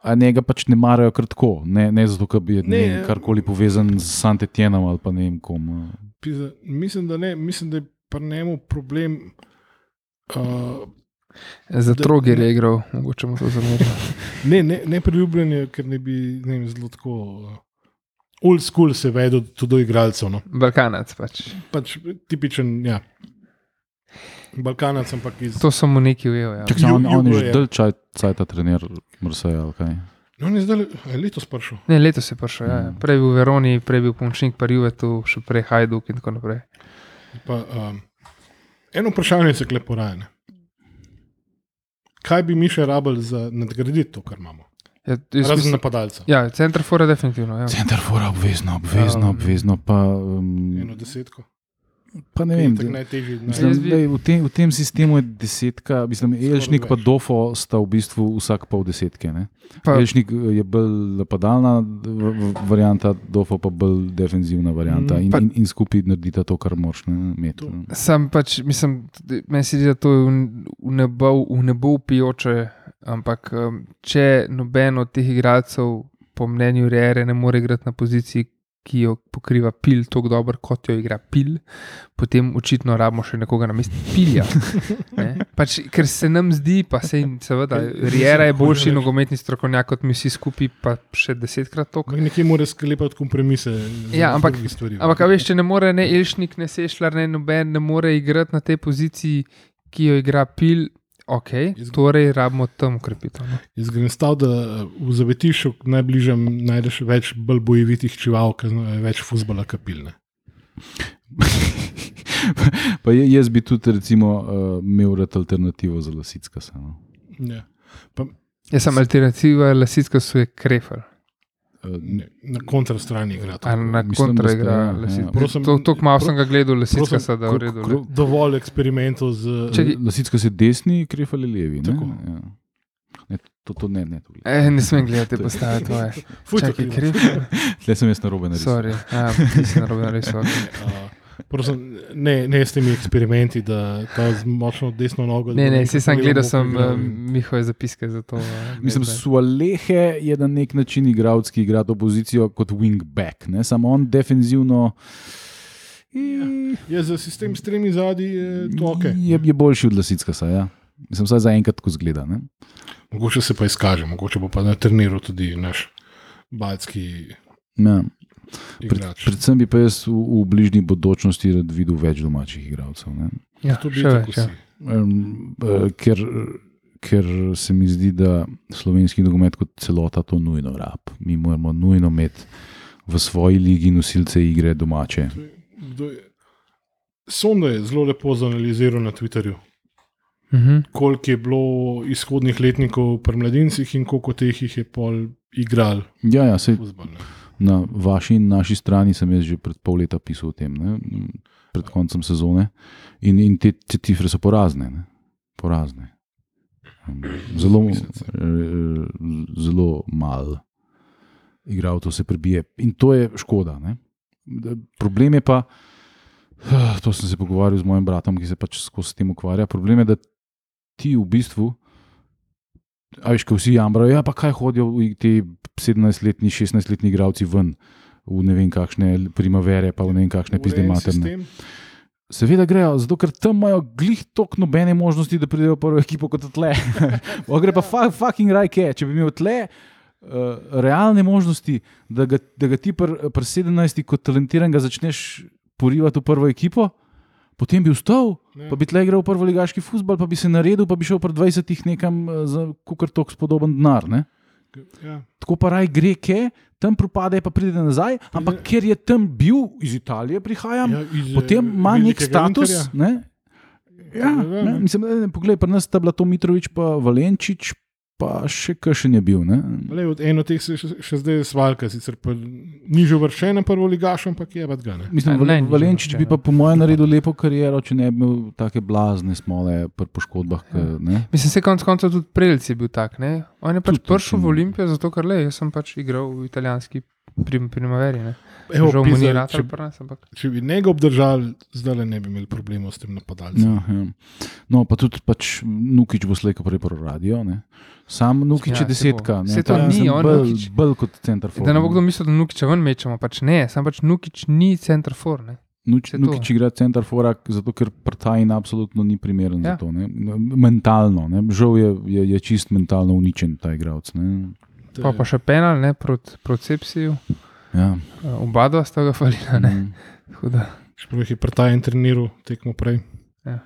A njega pač ne marajo kar tako, ne, ne zato, ker bi ne, Ne, ne, karkoli povezan z Santetjenom ali pa ne vem kom. Pizda, mislim, da ne, mislim, da je pri njemu problem. Uh, Za troger je igral, mogoče mu to zamerijo. [LAUGHS] ne, ne, ne priljubljen je, ker ne bi ne vem, zelo tako. Uh, old school se vedo tudi do igralcev. No. Balkanac pač. Pač tipičen, ja. Balkanac, ampak iz. To so mu neki ujel. Ja. Čak, on, on je že čaj, cajt trener Marseja ali kaj. No, je zdaj je letos prišel. Ne, letos je prišel. Ja. ja. Mm. Prej je bil v Veroni, prej je bil pomočnik Parivetu, še prej Hajduk in tako naprej. Pa, um, eno vprašanje se klepo rajne. Kaj bi mi še rabili za nadgraditi to, kar imamo? Ja, Razen mislim- napadalca. ja, center fora definitivno. Ja. Center fora obvezno, obvezno, Um, obvezno. Pa, um, Eno desetko. Pa ne vem. da- najtežji. Mislim, bi- da v, tem, v tem sistemu je desetka, mislim, Elžnik in. Dofo sta v bistvu vsak pol desetke. Ne? Pa, Elžnik je bolj napadalna v- varianta, Dofo pa bolj defenzivna varianta Mm, in, pa- in, in skupaj naredita to, kar moraš imeti. Sam pač, mislim, meni se zdi, da to je v- v nebo, v nebo pijoče Ampak um, če noben od teh igralcev, po mnenju Rejere, ne more igrati na poziciji, ki jo pokriva pil tako dobro, kot jo igra pil, potem očitno rabimo še nekoga na mestu pilja. Ne? Pač, ker se nam zdi, pa se jim seveda, Rejera je boljši nogometni strokovnjak kot mi vsi skupaj, pa še desetkrat to. Nekje mora sklepati kompromise. Ja, ampak- stvari, Ampak, veš, če ne more ne Elšnik, ne Sešljar, ne noben, ne more igrati na tej poziciji, ki jo igra pil. Ok, Izg- torej rabimo tam ukrepitev. No. Jaz grem stav, da eh, v zavetišču najbližjem najdeš več bolj bojevitih čival, več fuzbala kapilne. [LAUGHS] Pa jaz bi tudi recimo, uh, imel rad alternativo za lasicka. No. Ja. Pa, Jaz sem alternativa, lasitka so je krefel. Ne, na kontrastrani igra. A na kontra igra ja. Prosim, To, to malo sem ga gledal, prosim, se da v redu. le. Dovolj eksperimentov z. Čakaj. Lasicka se desni, kref ali levi. Ne? Tako. Ja. Ne, to, to ne, ne. To gleda. E, ne smem gledati [LAUGHS] postave tvoje. Gledam. krefel. [LAUGHS] Tle sem jaz na robe naredil. Sorry, ja, ti si narobe narisal. Uh, [LAUGHS] prosim, ne, ne s temi eksperimenti, da ta z močno desno nogo. Ne, ne, si sem gledal, sem um, Mihove zapiske za to. uh, Mislim, gledal. Sualehe je na nek način igralec, ki igra to pozicijo kot wingback, ne? samo on defenzivno. Je za sistem s tremi zadnji, je to ok. Je, je boljši od Lasicka, ja. Mislim, vsaj za enkrat, ko zgleda. Ne? Mogoče se pa izkaže, mogoče bo pa na treniru tudi naš baljski Ja. Pred, predvsem bi pa jaz v, v bližnji bodočnosti rad videl več domačih igralcev. ne. Ja, to bi več. Ja. Um, eh, ker, ker se mi zdi, da slovenski nogomet kot celota to nujno rab. Mi moramo nujno imeti v svoji ligi nosilce igre domače. Kdo je- Sonda je zelo lepo zanaliziral na Twitterju, Mhm. koliko je bilo izhodnih letnikov pri mladincih in koliko teh jih je pol igral Ja, ja, sej. Na vaši in naši strani sem jaz že pred pol leta pisal o tem, ne? pred koncem sezone. In, in te, te cifre so porazne. Ne? porazne. Um, Zelo, Mesece. eh, zelo malo igralcev se prebije in to je škoda. Ne? Problem je pa, ah, to sem se pogovarjal z mojim bratom, ki se pač skozi tem ukvarja. Problem je, da ti v bistvu, a veš, ko vsi jamrajo, ja, pa kaj hodijo v- ti 17-letni, 16-letni igralci ven. V ne vem kakšne primavere, pa v ne vem kakšne pizde materne. Seveda grejo, zato ker tam imajo glih tok nobene možnosti, da pridejo v prvo ekipo kot tle. [LAUGHS] Gre pa fa, fucking rajke. Če bi imel tle uh, realne možnosti, da ga, da ga ti pri pr 17 kot talentiranega začneš porivati v prvo ekipo, potem bi vstal, Ja. pa bi tle igral v prvo ligaški futbol, pa bi se naredil, pa bi šel pri 20 nekam eh, za kukar tok spodoben denar. Ne? Ja. Tako pa raj gre, ke, tam propade, pa pride nazaj, ampak ker je tam bil, iz Italije prihajam, Ja, iz, potem eh, ima nek status. Interja. Ne? Ja, Ja, ne, ne. mislim, ne, poglej, pri nas sta bila to Mitrovič, pa Valenčič, pa še kakšen je bil. Ne? Le, od eno teh se še, še zdaj svalka, sicer pa ni že uvrščen na prvo ligaš, ampak je bat ga. Ne? Mislim, A, Val ne, ni Valenčič bi pa po mojem naredil lepo kariero, če ne bi imel take blazne smole pri poškodbah. Ke, ne? Mislim, se konec koncev tudi Prelc je bil tak. Ne? On je pač prišel v. Olimpijo, zato ker le, jaz sem pač igral v italijanski prim, primaveri. Ne? Evo, Žal mu ni če, pa nas, ampak. če bi njega obdržali, zdaj ne bi imeli problemov s tem napadalcem. Ja, ja. No, pa tudi pač Nukič bo slejko prej pro radio. Ne? Sam Nukič Ja, je desetka. ne, Saj to tam ni on, bolj, Nukič. bolj kot center for. Da ne bo kdo mislil, da Nukiča ven mečemo, pač ne, sam pač Nukič ni center for. Ne? Nuč. Nukič igra center fora, zato ker Prtajn absolutno ni primeren Ja. za to. Ne? Mentalno, ne? žal je, je, je čist mentalno uničen ta igralec. ne. Pa, pa še penal ne, proti prot Sepsiju, Ja. uh, oba dva sta ga falila. Ne? Mm. Čeprav jih je prtajen treniral tekmo prej. Ja.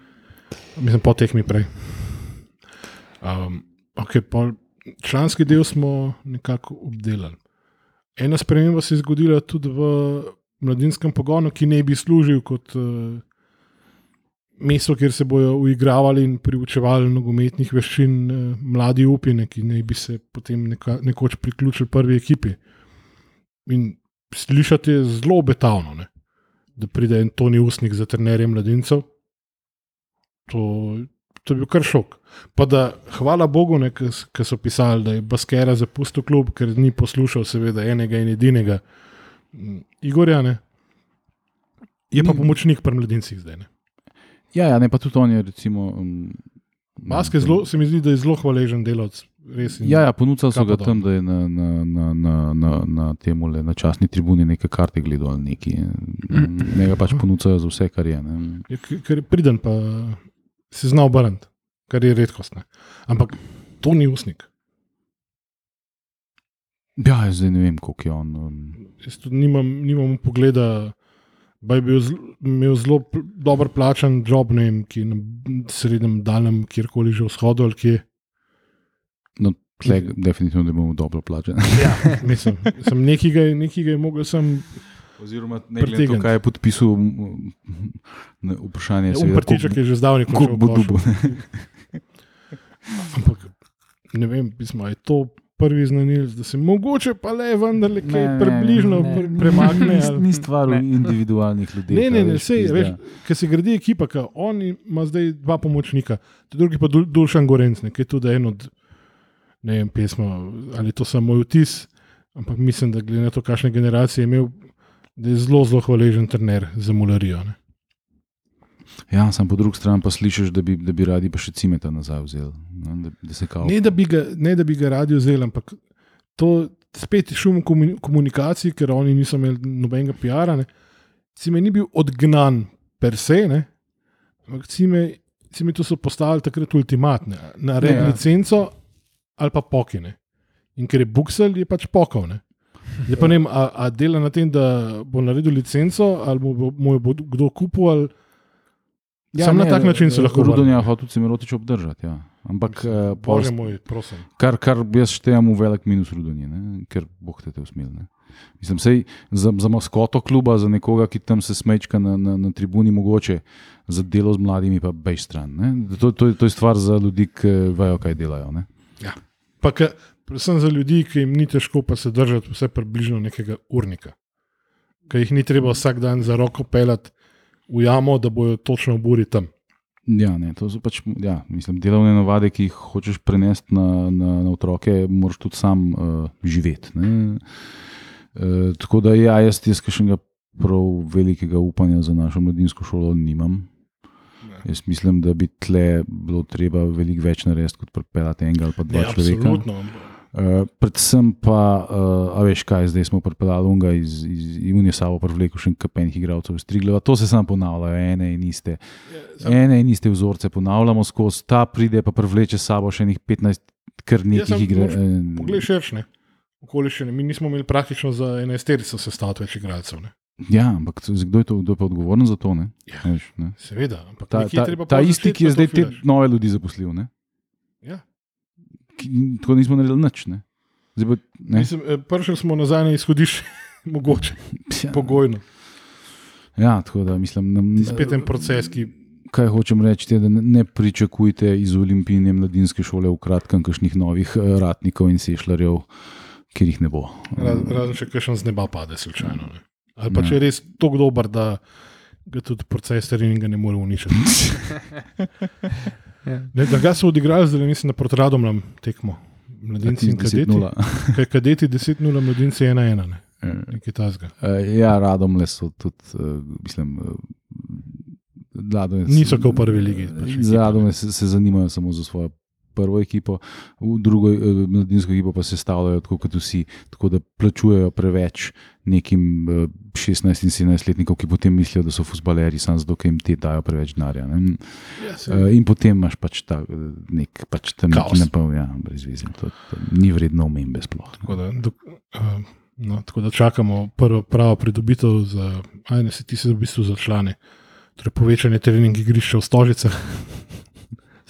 Mislim, po tekmi prej. Um, okay, pol, članski del smo nekako obdelali. Ena sprememba se je zgodila tudi v mladinskem pogonu, ki ne bi služil kot uh, mesto, kjer se bodo uigravali in priučevali nogometnih veščin uh, mladi upine, ki naj bi se potem neka, nekoč priključili prvi ekipi. In slišati je zelo obetavno. Ne? da pride en Toni Usnik za trenerje mladincev. To, to je bil kar šok. Pa da, hvala Bogu, ki so pisali, da je Baskera zapustil klub, ker ni poslušal, seveda, enega in edinega. Igorja, ne. Je pa Ni- pomočnik pri mladincih zdaj. Ne. Ja, ja, ne pa tudi on je recimo, um, Baske zelo, se mi zdi, da je zelo hvaležen delavec. Ja, ja ponudili so ga Kapo tam, da je na, na, na, na, na, na, temule, na časni tribuni neke karte gledal ali neki. Ne ga pač ponujajo za vse, kar je. Ne. K- ker je priden, pa se zna obrniti, kar je redkost. Ne. Ampak to ni usnik. Ja, jaz zdaj ne vem, koliko je on. Um, Jaz tudi nimam, nimam pogleda. Pa je bil zl, imel zelo pl- dobro plačan job, ne vem, ki na srednjem, daljnem, kjerkoli že vzhodu ali kje. no, tle, definitivno ne bomo dobro plačani. [LAUGHS] Ja, mislim, sem nekaj, je- nekaj ga je mogel sem. Oziroma, ne glede na to, kaj je podpisal, ne, vprašanje je, Umprtiček je že zdavnaj koliko bo končal. dubo. [LAUGHS] Ampak ne vem, pismo, je to prvi znanilc, da se mogoče pa le vendarle kaj približno pre, premakne. ali- Ni stvar v Ne. individualnih ljudeh. Ne, ne, ne, veš, sej, veš, ker se gradi ekipa, ki on ima zdaj dva pomočnika, drugi pa Dul- Dulšan Gorenc, ne, ki je tudi en od ne vem, pesma, ali je to samo moj vtis, ampak mislim, da glede na to, kakšne generacije je imel, da je zelo, zelo hvaležen trener za mularijo. Ne. Ja, sam po drugi strani pa slišiš, da bi, da bi radi pa še cimeta nazaj vzeli. Ne, da, da kao. Ne, da bi ga, ne, da bi ga radi vzeli, ampak to spet je šum v komuni- komunikaciji, ker oni niso imeli nobenega PR-a. Cime ni bil odgnan per se, ne, ampak cime, cime to so postavili takrat ultimatne, na red Ne, ja. licenco ali pa pokine. In ker je buksel, je pač pokal. Ne. Zdaj pa ne vem, a, a dela na tem, da bo naredil licenco, ali mu bo, mu jo bo kdo kupil. Ali... Ja, Sam na tak način se lahko Rudonja je hotel Cimerotič obdržati. Ja. Ampak eh, pol Bože moj, prosim. Kar, kar jaz štejem v velik minus Rudonji, ne? ker boh te te usmili. Mislim, sej, za, za maskoto kluba, za nekoga, ki tam se smečka na, na, na tribuni, mogoče za delo z mladimi, pa bej stran. ne. To, to, to je stvar za ljudi, ki vejo, kaj delajo. Ne? Pa ka, predvsem za ljudi, ki jim ni težko pa se držati vse približno nekega urnika, ki jih ni treba vsak dan za roko pelati v jamo, da bojo točno v buri tam. Ja, ne, to so pač ja, mislim, delovne navade, ki jih hočeš prenesti na, na, na otroke, moraš tudi sam uh, živeti. ne. Uh, tako da, ja, jaz, jaz kakšnega prav velikega upanja za našo mladinsko šolo nimam. Jaz mislim, da bi tle bilo treba veliko več narediti, kot pripeljati enega ali pa dva Ne, človeka. absolutno. Uh, predvsem pa, uh, a veš kaj, zdaj smo pripeljali unga iz, iz Unije Savo, privlekel še kapenih igralcev iz Trigleva. To se samo ponavlja, ene in iste. Sam- Ene in iste vzorce ponavljamo skozi, ta pride pa privleče sabo še nekih 15 kar Ja, samo nekih igre. moraš eh, Poglej, širšne. Okoliščine. Mi nismo imeli praktično za enajsterico sestaviti več igralcev. Ne? Ja, ampak kdo je, to, kdo je pa odgovoren za to? Ne? Ja. Veš, ne? Seveda, ampak Ta, ta, ta isti, ki je zdaj te nove ljudi zaposlil. Ne? Ja. Tako nismo naredili nič. Ne? Zdaj pa, ne? Mislim, eh, Prišli smo nazaj na izhodišče, [LAUGHS] mogoče, Ja, pogojno. ja, tako da mislim, nam, Spet en proces, ki kaj hočem reči, je, da ne, ne pričakujte iz Olimpijske mladinske šole v kratkem kakšnih novih eh, ratnikov in sešljarjev, ker jih ne bo. Raz- Razen če kakšen z neba pade, slučajno. Ne. Ali pa Ja. če je res tako dober, da ga tudi proces treninga ne more uničiti. [LAUGHS] [LAUGHS] Ja. Ne, da ga so odigrali, zdaj mislim, na Portradom tekmo. Mladinci in kadeti. 10:0. [LAUGHS] Kaj kadeti 10-0, mladinci 1-1, ne. Eh, nekaj tasga. eh, Ja, radom le so tudi, eh, mislim. Radom Niso kot v prvi ligi, pač ekipa, Z radom se, se zanimajo samo za svojo prvo ekipo, v drugo eh, mladinsko ekipo pa se stavljajo tako kot vsi, tako da plačujejo preveč nekim eh, 16 in 17 letnikom, ki potem mislijo, da so futbaleri, samo zato, ker jim te dajo preveč denarja. ne. Ja, se- Eh, In potem imaš pač ta eh, nek, pač tam Kaos. neki napol, ja, brez veze. To, to ni vredno omembe sploh. Tako da, dok, uh, no, tako da čakamo prvo pravo pridobitev za, ajne se ti se v bistvu za člane. Torej, povečanje trening igrišča v Stožicah,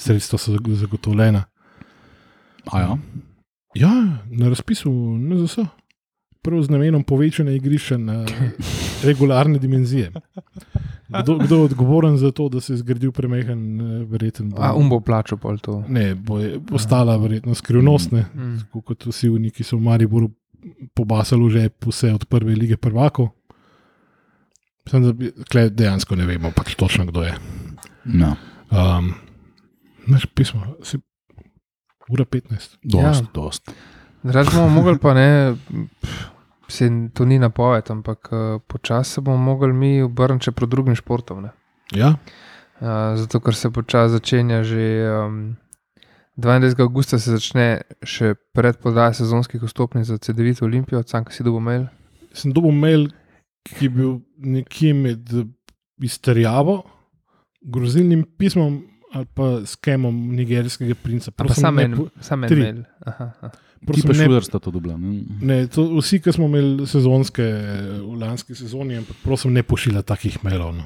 sredstva so zag- zagotovljena. A ja? Ja, na razpisu NZS. Prav z namenom povečanja igrišča na [LAUGHS] regularne dimenzije. Kdo, kdo je odgovoren za to, da se je zgradil premehen, eh, verjeten? bo- A um bo plačal pol to. Ne, bo je ostala verjetno skrivnost. Ne? Mm. Tako kot vsi oni, ki so v Mariboru pobasali že vse od prve lige prvakov. Sem, da dejansko ne vemo, pač točno kdo je. No, Um, naš pismo, si ura 15. dost, Ja. dost. Drugač bomo mogli pa ne, se to ni napoved, ampak uh, počasi se bomo mogli mi obrniti še proti drugim športom. Ne. Ja, Uh, zato, ker se počasi začenja že. Um, 22. augusta se začne še predpodaja sezonskih vstopnic za CD9 Olimpijo, sam si dobil mail. Sem dobil mail, ki je bil nekje med eh, izterjavo, grozilnim pismom ali pa skemom nigerijskega princa. Prosim, sam en, sam en mail. Aha, aha. Ti prosim, pa ne- šuler sta to dobila. Ne? Ne, to, vsi, ki smo imeli sezonske eh, v lanski sezoni, ampak prosim, ne pošilja takih mailov. No.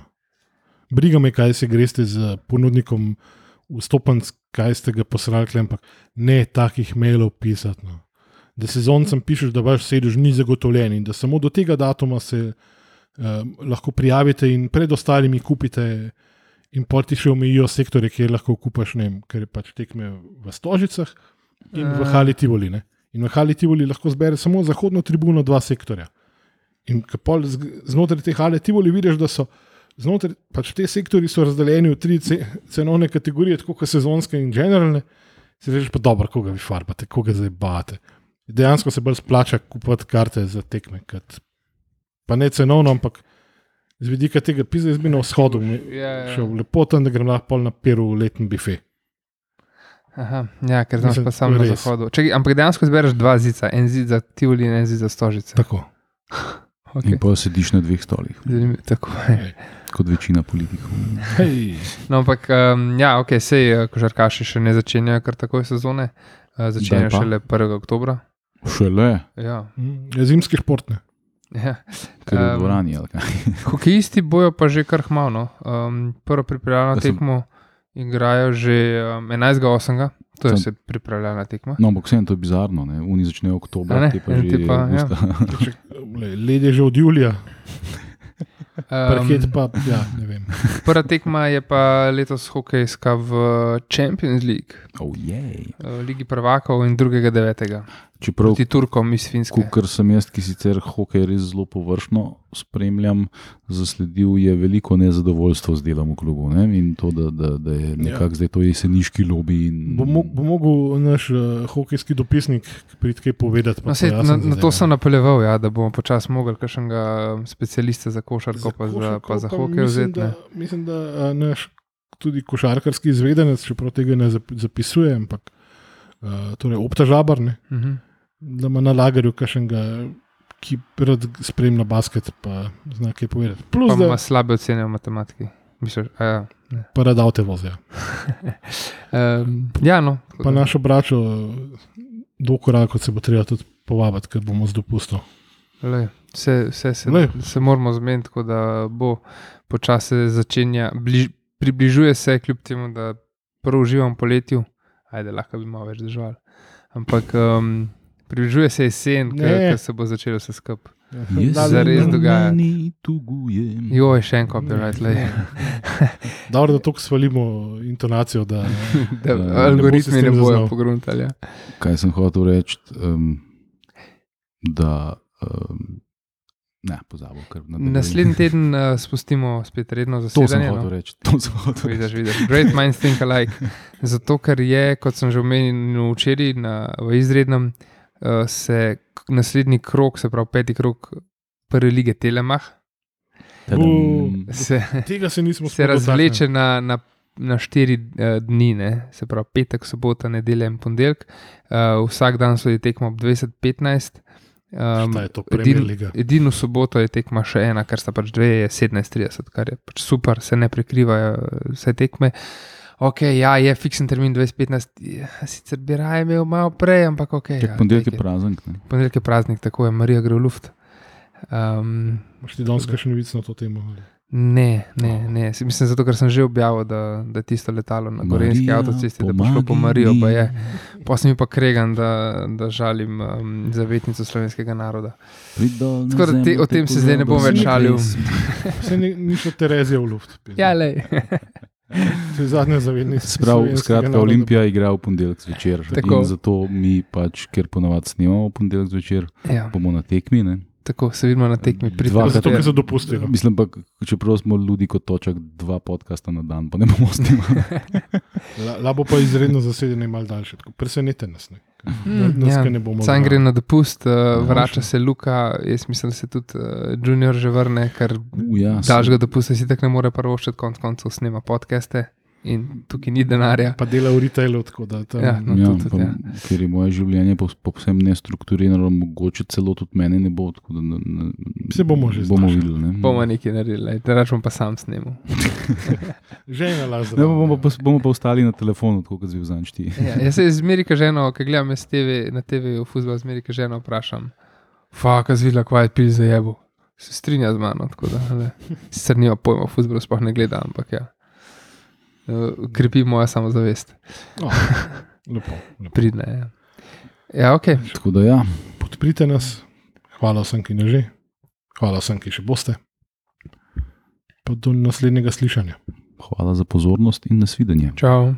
Briga me, kaj se greste z ponudnikom vstopenc, kaj ste ga posrali, ampak ne takih mailov pisati. No. Da sezoncem pišeš, da vaš sedež ni zagotovljen in da samo do tega datuma se um, lahko prijavite in pred ostalimi kupite. In poti še omejijo sektore, kjer lahko kupaš, ne vem, ker je pač tekme v Stožicah in v Ja. Hali Tivoli. Ne. In v Hali Tivoli lahko zbere samo zahodno tribuno, dva sektorja. In pol znotraj te Hale Tivoli vidiš, da so znotraj, pač te sektori so razdeljeni v tri ce, cenovne kategorije, tako kot sezonske in generalne. Si rečeš, pa dobro, koga vi farbate, koga zdaj bate. Dejansko se bolj splača kupovati karte za tekme, kot, pa ne cenovno, ampak z vidika tega pisa jaz bi na vzhodu mi- Ja, ja. šel lepo tam, da grem lahko pol na peru letni bife. Aha, ja, ker znaš pa samo na zahodu. Čekaj, ampak dejansko zbereš dva zica, en zid za Tivoli in en zid za Stožice. Tako. [LAUGHS] Okay. In pa sediš na dveh stolih, Zanimivo, tako je. kot večina politikov. Hej. No, ampak um, ja, ok, sej uh, košarkaši še ne začenjajo kar takoj sezone, uh, začenjajo šele 1. oktobra. Šele, Ja, Mm, Zimski šport. Ne? Ja. ker je v dvorani. kaj. [LAUGHS] Hokejisti bojo pa že kar hmalo. Um, prvo pripravljalno Ja sem- tekmo igrajo že um, 11.8. To je Sem- vse pripravljalna tekma. No, ampak vseeno to je bizarno. Ne? Uni začnejo oktober, ne? pa že pa, ja. led je že od Julija, Um, pa, ja, ne vem. prva tekma je pa letos hokejska v Champions League, Oh, jej. v Ligi prvakov in 2.9. Čeprav, proti Turkom iz Finske. ker sem jaz, ki sicer hokej res zelo površno spremljam, zasledil je veliko nezadovoljstva z delom v klubu. Ne? In to, da, da, da je nekako ja. zdaj to jeseniški lobby. In, Bo, mo, bo mogel naš uh, hokejski dopisnik priti kaj povedati. pa No, sej, na, pojasniti na to sem napeljeval, ja, da bomo počasi mogli kakšnega specialista za košarko, pa za, košarko pa za pa hokej mislim, vzeti. da, ne. mislim, da a, naš tudi košarkarski izvedenec, čeprav tega ne zap- zapisuje, ampak uh, torej obtažabar, ne, Mhm. da ima na lagerju kakšnega, ki rad spremlja basket, pa zna kaj povedati. Plus, Pa da ima slabe ocene v matematiki. Misliš, a ja, pa rad avte vozijo. Um, [LAUGHS] ja, no. Pa našo bračo, do koraka se bo treba tudi povabiti, ker bomo z dopustom. Lej, vse, vse se, Glej. se moramo zmeniti, tako da bo počasi začenja, bliž, približuje se, kljub temu, da prvo uživam poletju, ajde, lahko bi malo več držal. Ampak um, približuje se jesen, Ne. ki se bo začelo vse skupaj. Jaz Da, da, dogaja. tugujem. Joj, še en copyright. [LAUGHS] Dobro, da tako svalimo intonacijo, da [LAUGHS] Da ne algoritmi ne sistem bojo pogruntali. Ja. Kaj sem hotel reči? Um, da. Um, ne, nadaljujem. Naslednji teden uh, spustimo spet redno To sem zasedanje. hotel No? reči. To sem hotel Vidiš, reči. vidiš. Great minds think alike. [LAUGHS] Zato, ker je, kot sem že omenil včeraj na, v izrednem, uh, se naslednji krok, se pravi peti krok prve lige Telemah, Tadam. se, tega se nismo se razvleče na, na, na štiri uh, dni, ne? se pravi petek, sobota, nedelja in ponedeljek. Uh, vsak dan so je tekmo ob 2015. Um, Šta je to, Premier edin- Liga? Edino soboto je tekma še ena, ker sta pač dve, je 17:30, kar je pač super, se ne prekrivajo eh, vse tekme. Ok, ja, je fiksen termin 2015, ja, sicer bi raje imel malo prej, ampak ok. Ja, ponedeljek je praznik. ne. Ponedeljek je praznik, tako je, Marija gre v luft. Um, Máš ti danes kakšen vic na to temo? ali? Ne, ne, Oh. ne. Mislim, zato, ker sem že objavil, da, da je tisto letalo na Gorenski avtocesti, da bo šlo po Marijo, pa je. mi. Pa sem mi pa kregan, da, da žalim um, zavetnico slovenskega naroda. Tako da te- o tem te se zdaj ne bom več pesmi. Vse ni, ni šlo Terezija v luft. Ja, lej. To je zadnja zavednica. Sprav, skratka. Olimpija igra v ponedeljek zvečer. Tako. In zato mi, pač, ker ponovadi snemamo v ponedeljek zvečer, ja. bomo na tekmi. Ne? Tako se vidimo na tekmi. Dva- Zato, ker so dopustili. Mislim pa, čeprav smo ljudi kot točak, dva podcasta na dan, pa ne bomo snimali. La, la bo pa izredno zasedeno in mal daljše. tako Presenete nas. Ne, Mm, nas, ja. ne bomo Sam gre na dopust, uh, vrača še. se Luka, jaz mislim, da se tudi uh, Junior že vrne, ker Uh, ja, daljšega dopusta si tako ne more prvoščiti, konc koncev snema podcaste in tukaj ni denarja. Pa dela v retailu, tako da tam. Ja, no. ja, tudi, pa, ja. ker je moje življenje povsem nestrukturirano, mogoče celo tudi mene ne bo. tako Da, ne, ne, Se bomo že bomo znašli. videli. Ne? Bomo nekaj naredili, da rečem pa sam snemal. [LAUGHS] Že ena lažja. Ne, bomo, pa, bomo pa ostali na telefonu, tako kot zvizanč ti. Ja, jaz se zmeri, ko ženo, ko gledam TV, na TV v futbol, zmeri, ko ženo vprašam, faka zvila, kvaj pil za jebo. Se strinja z mano, tako da ale, sicer nima pojma o futbolu, sploh ne gleda, ampak ja. Uh, krepi moja samozavest, Oh, lepo, lepo. pridne. Ja, ja ok. Tako da ja, Podprite nas, hvala vsem, ki ne že, hvala vsem, ki še boste. Pa do naslednjega slišanja. hvala za pozornost in nasvidenje. Čau.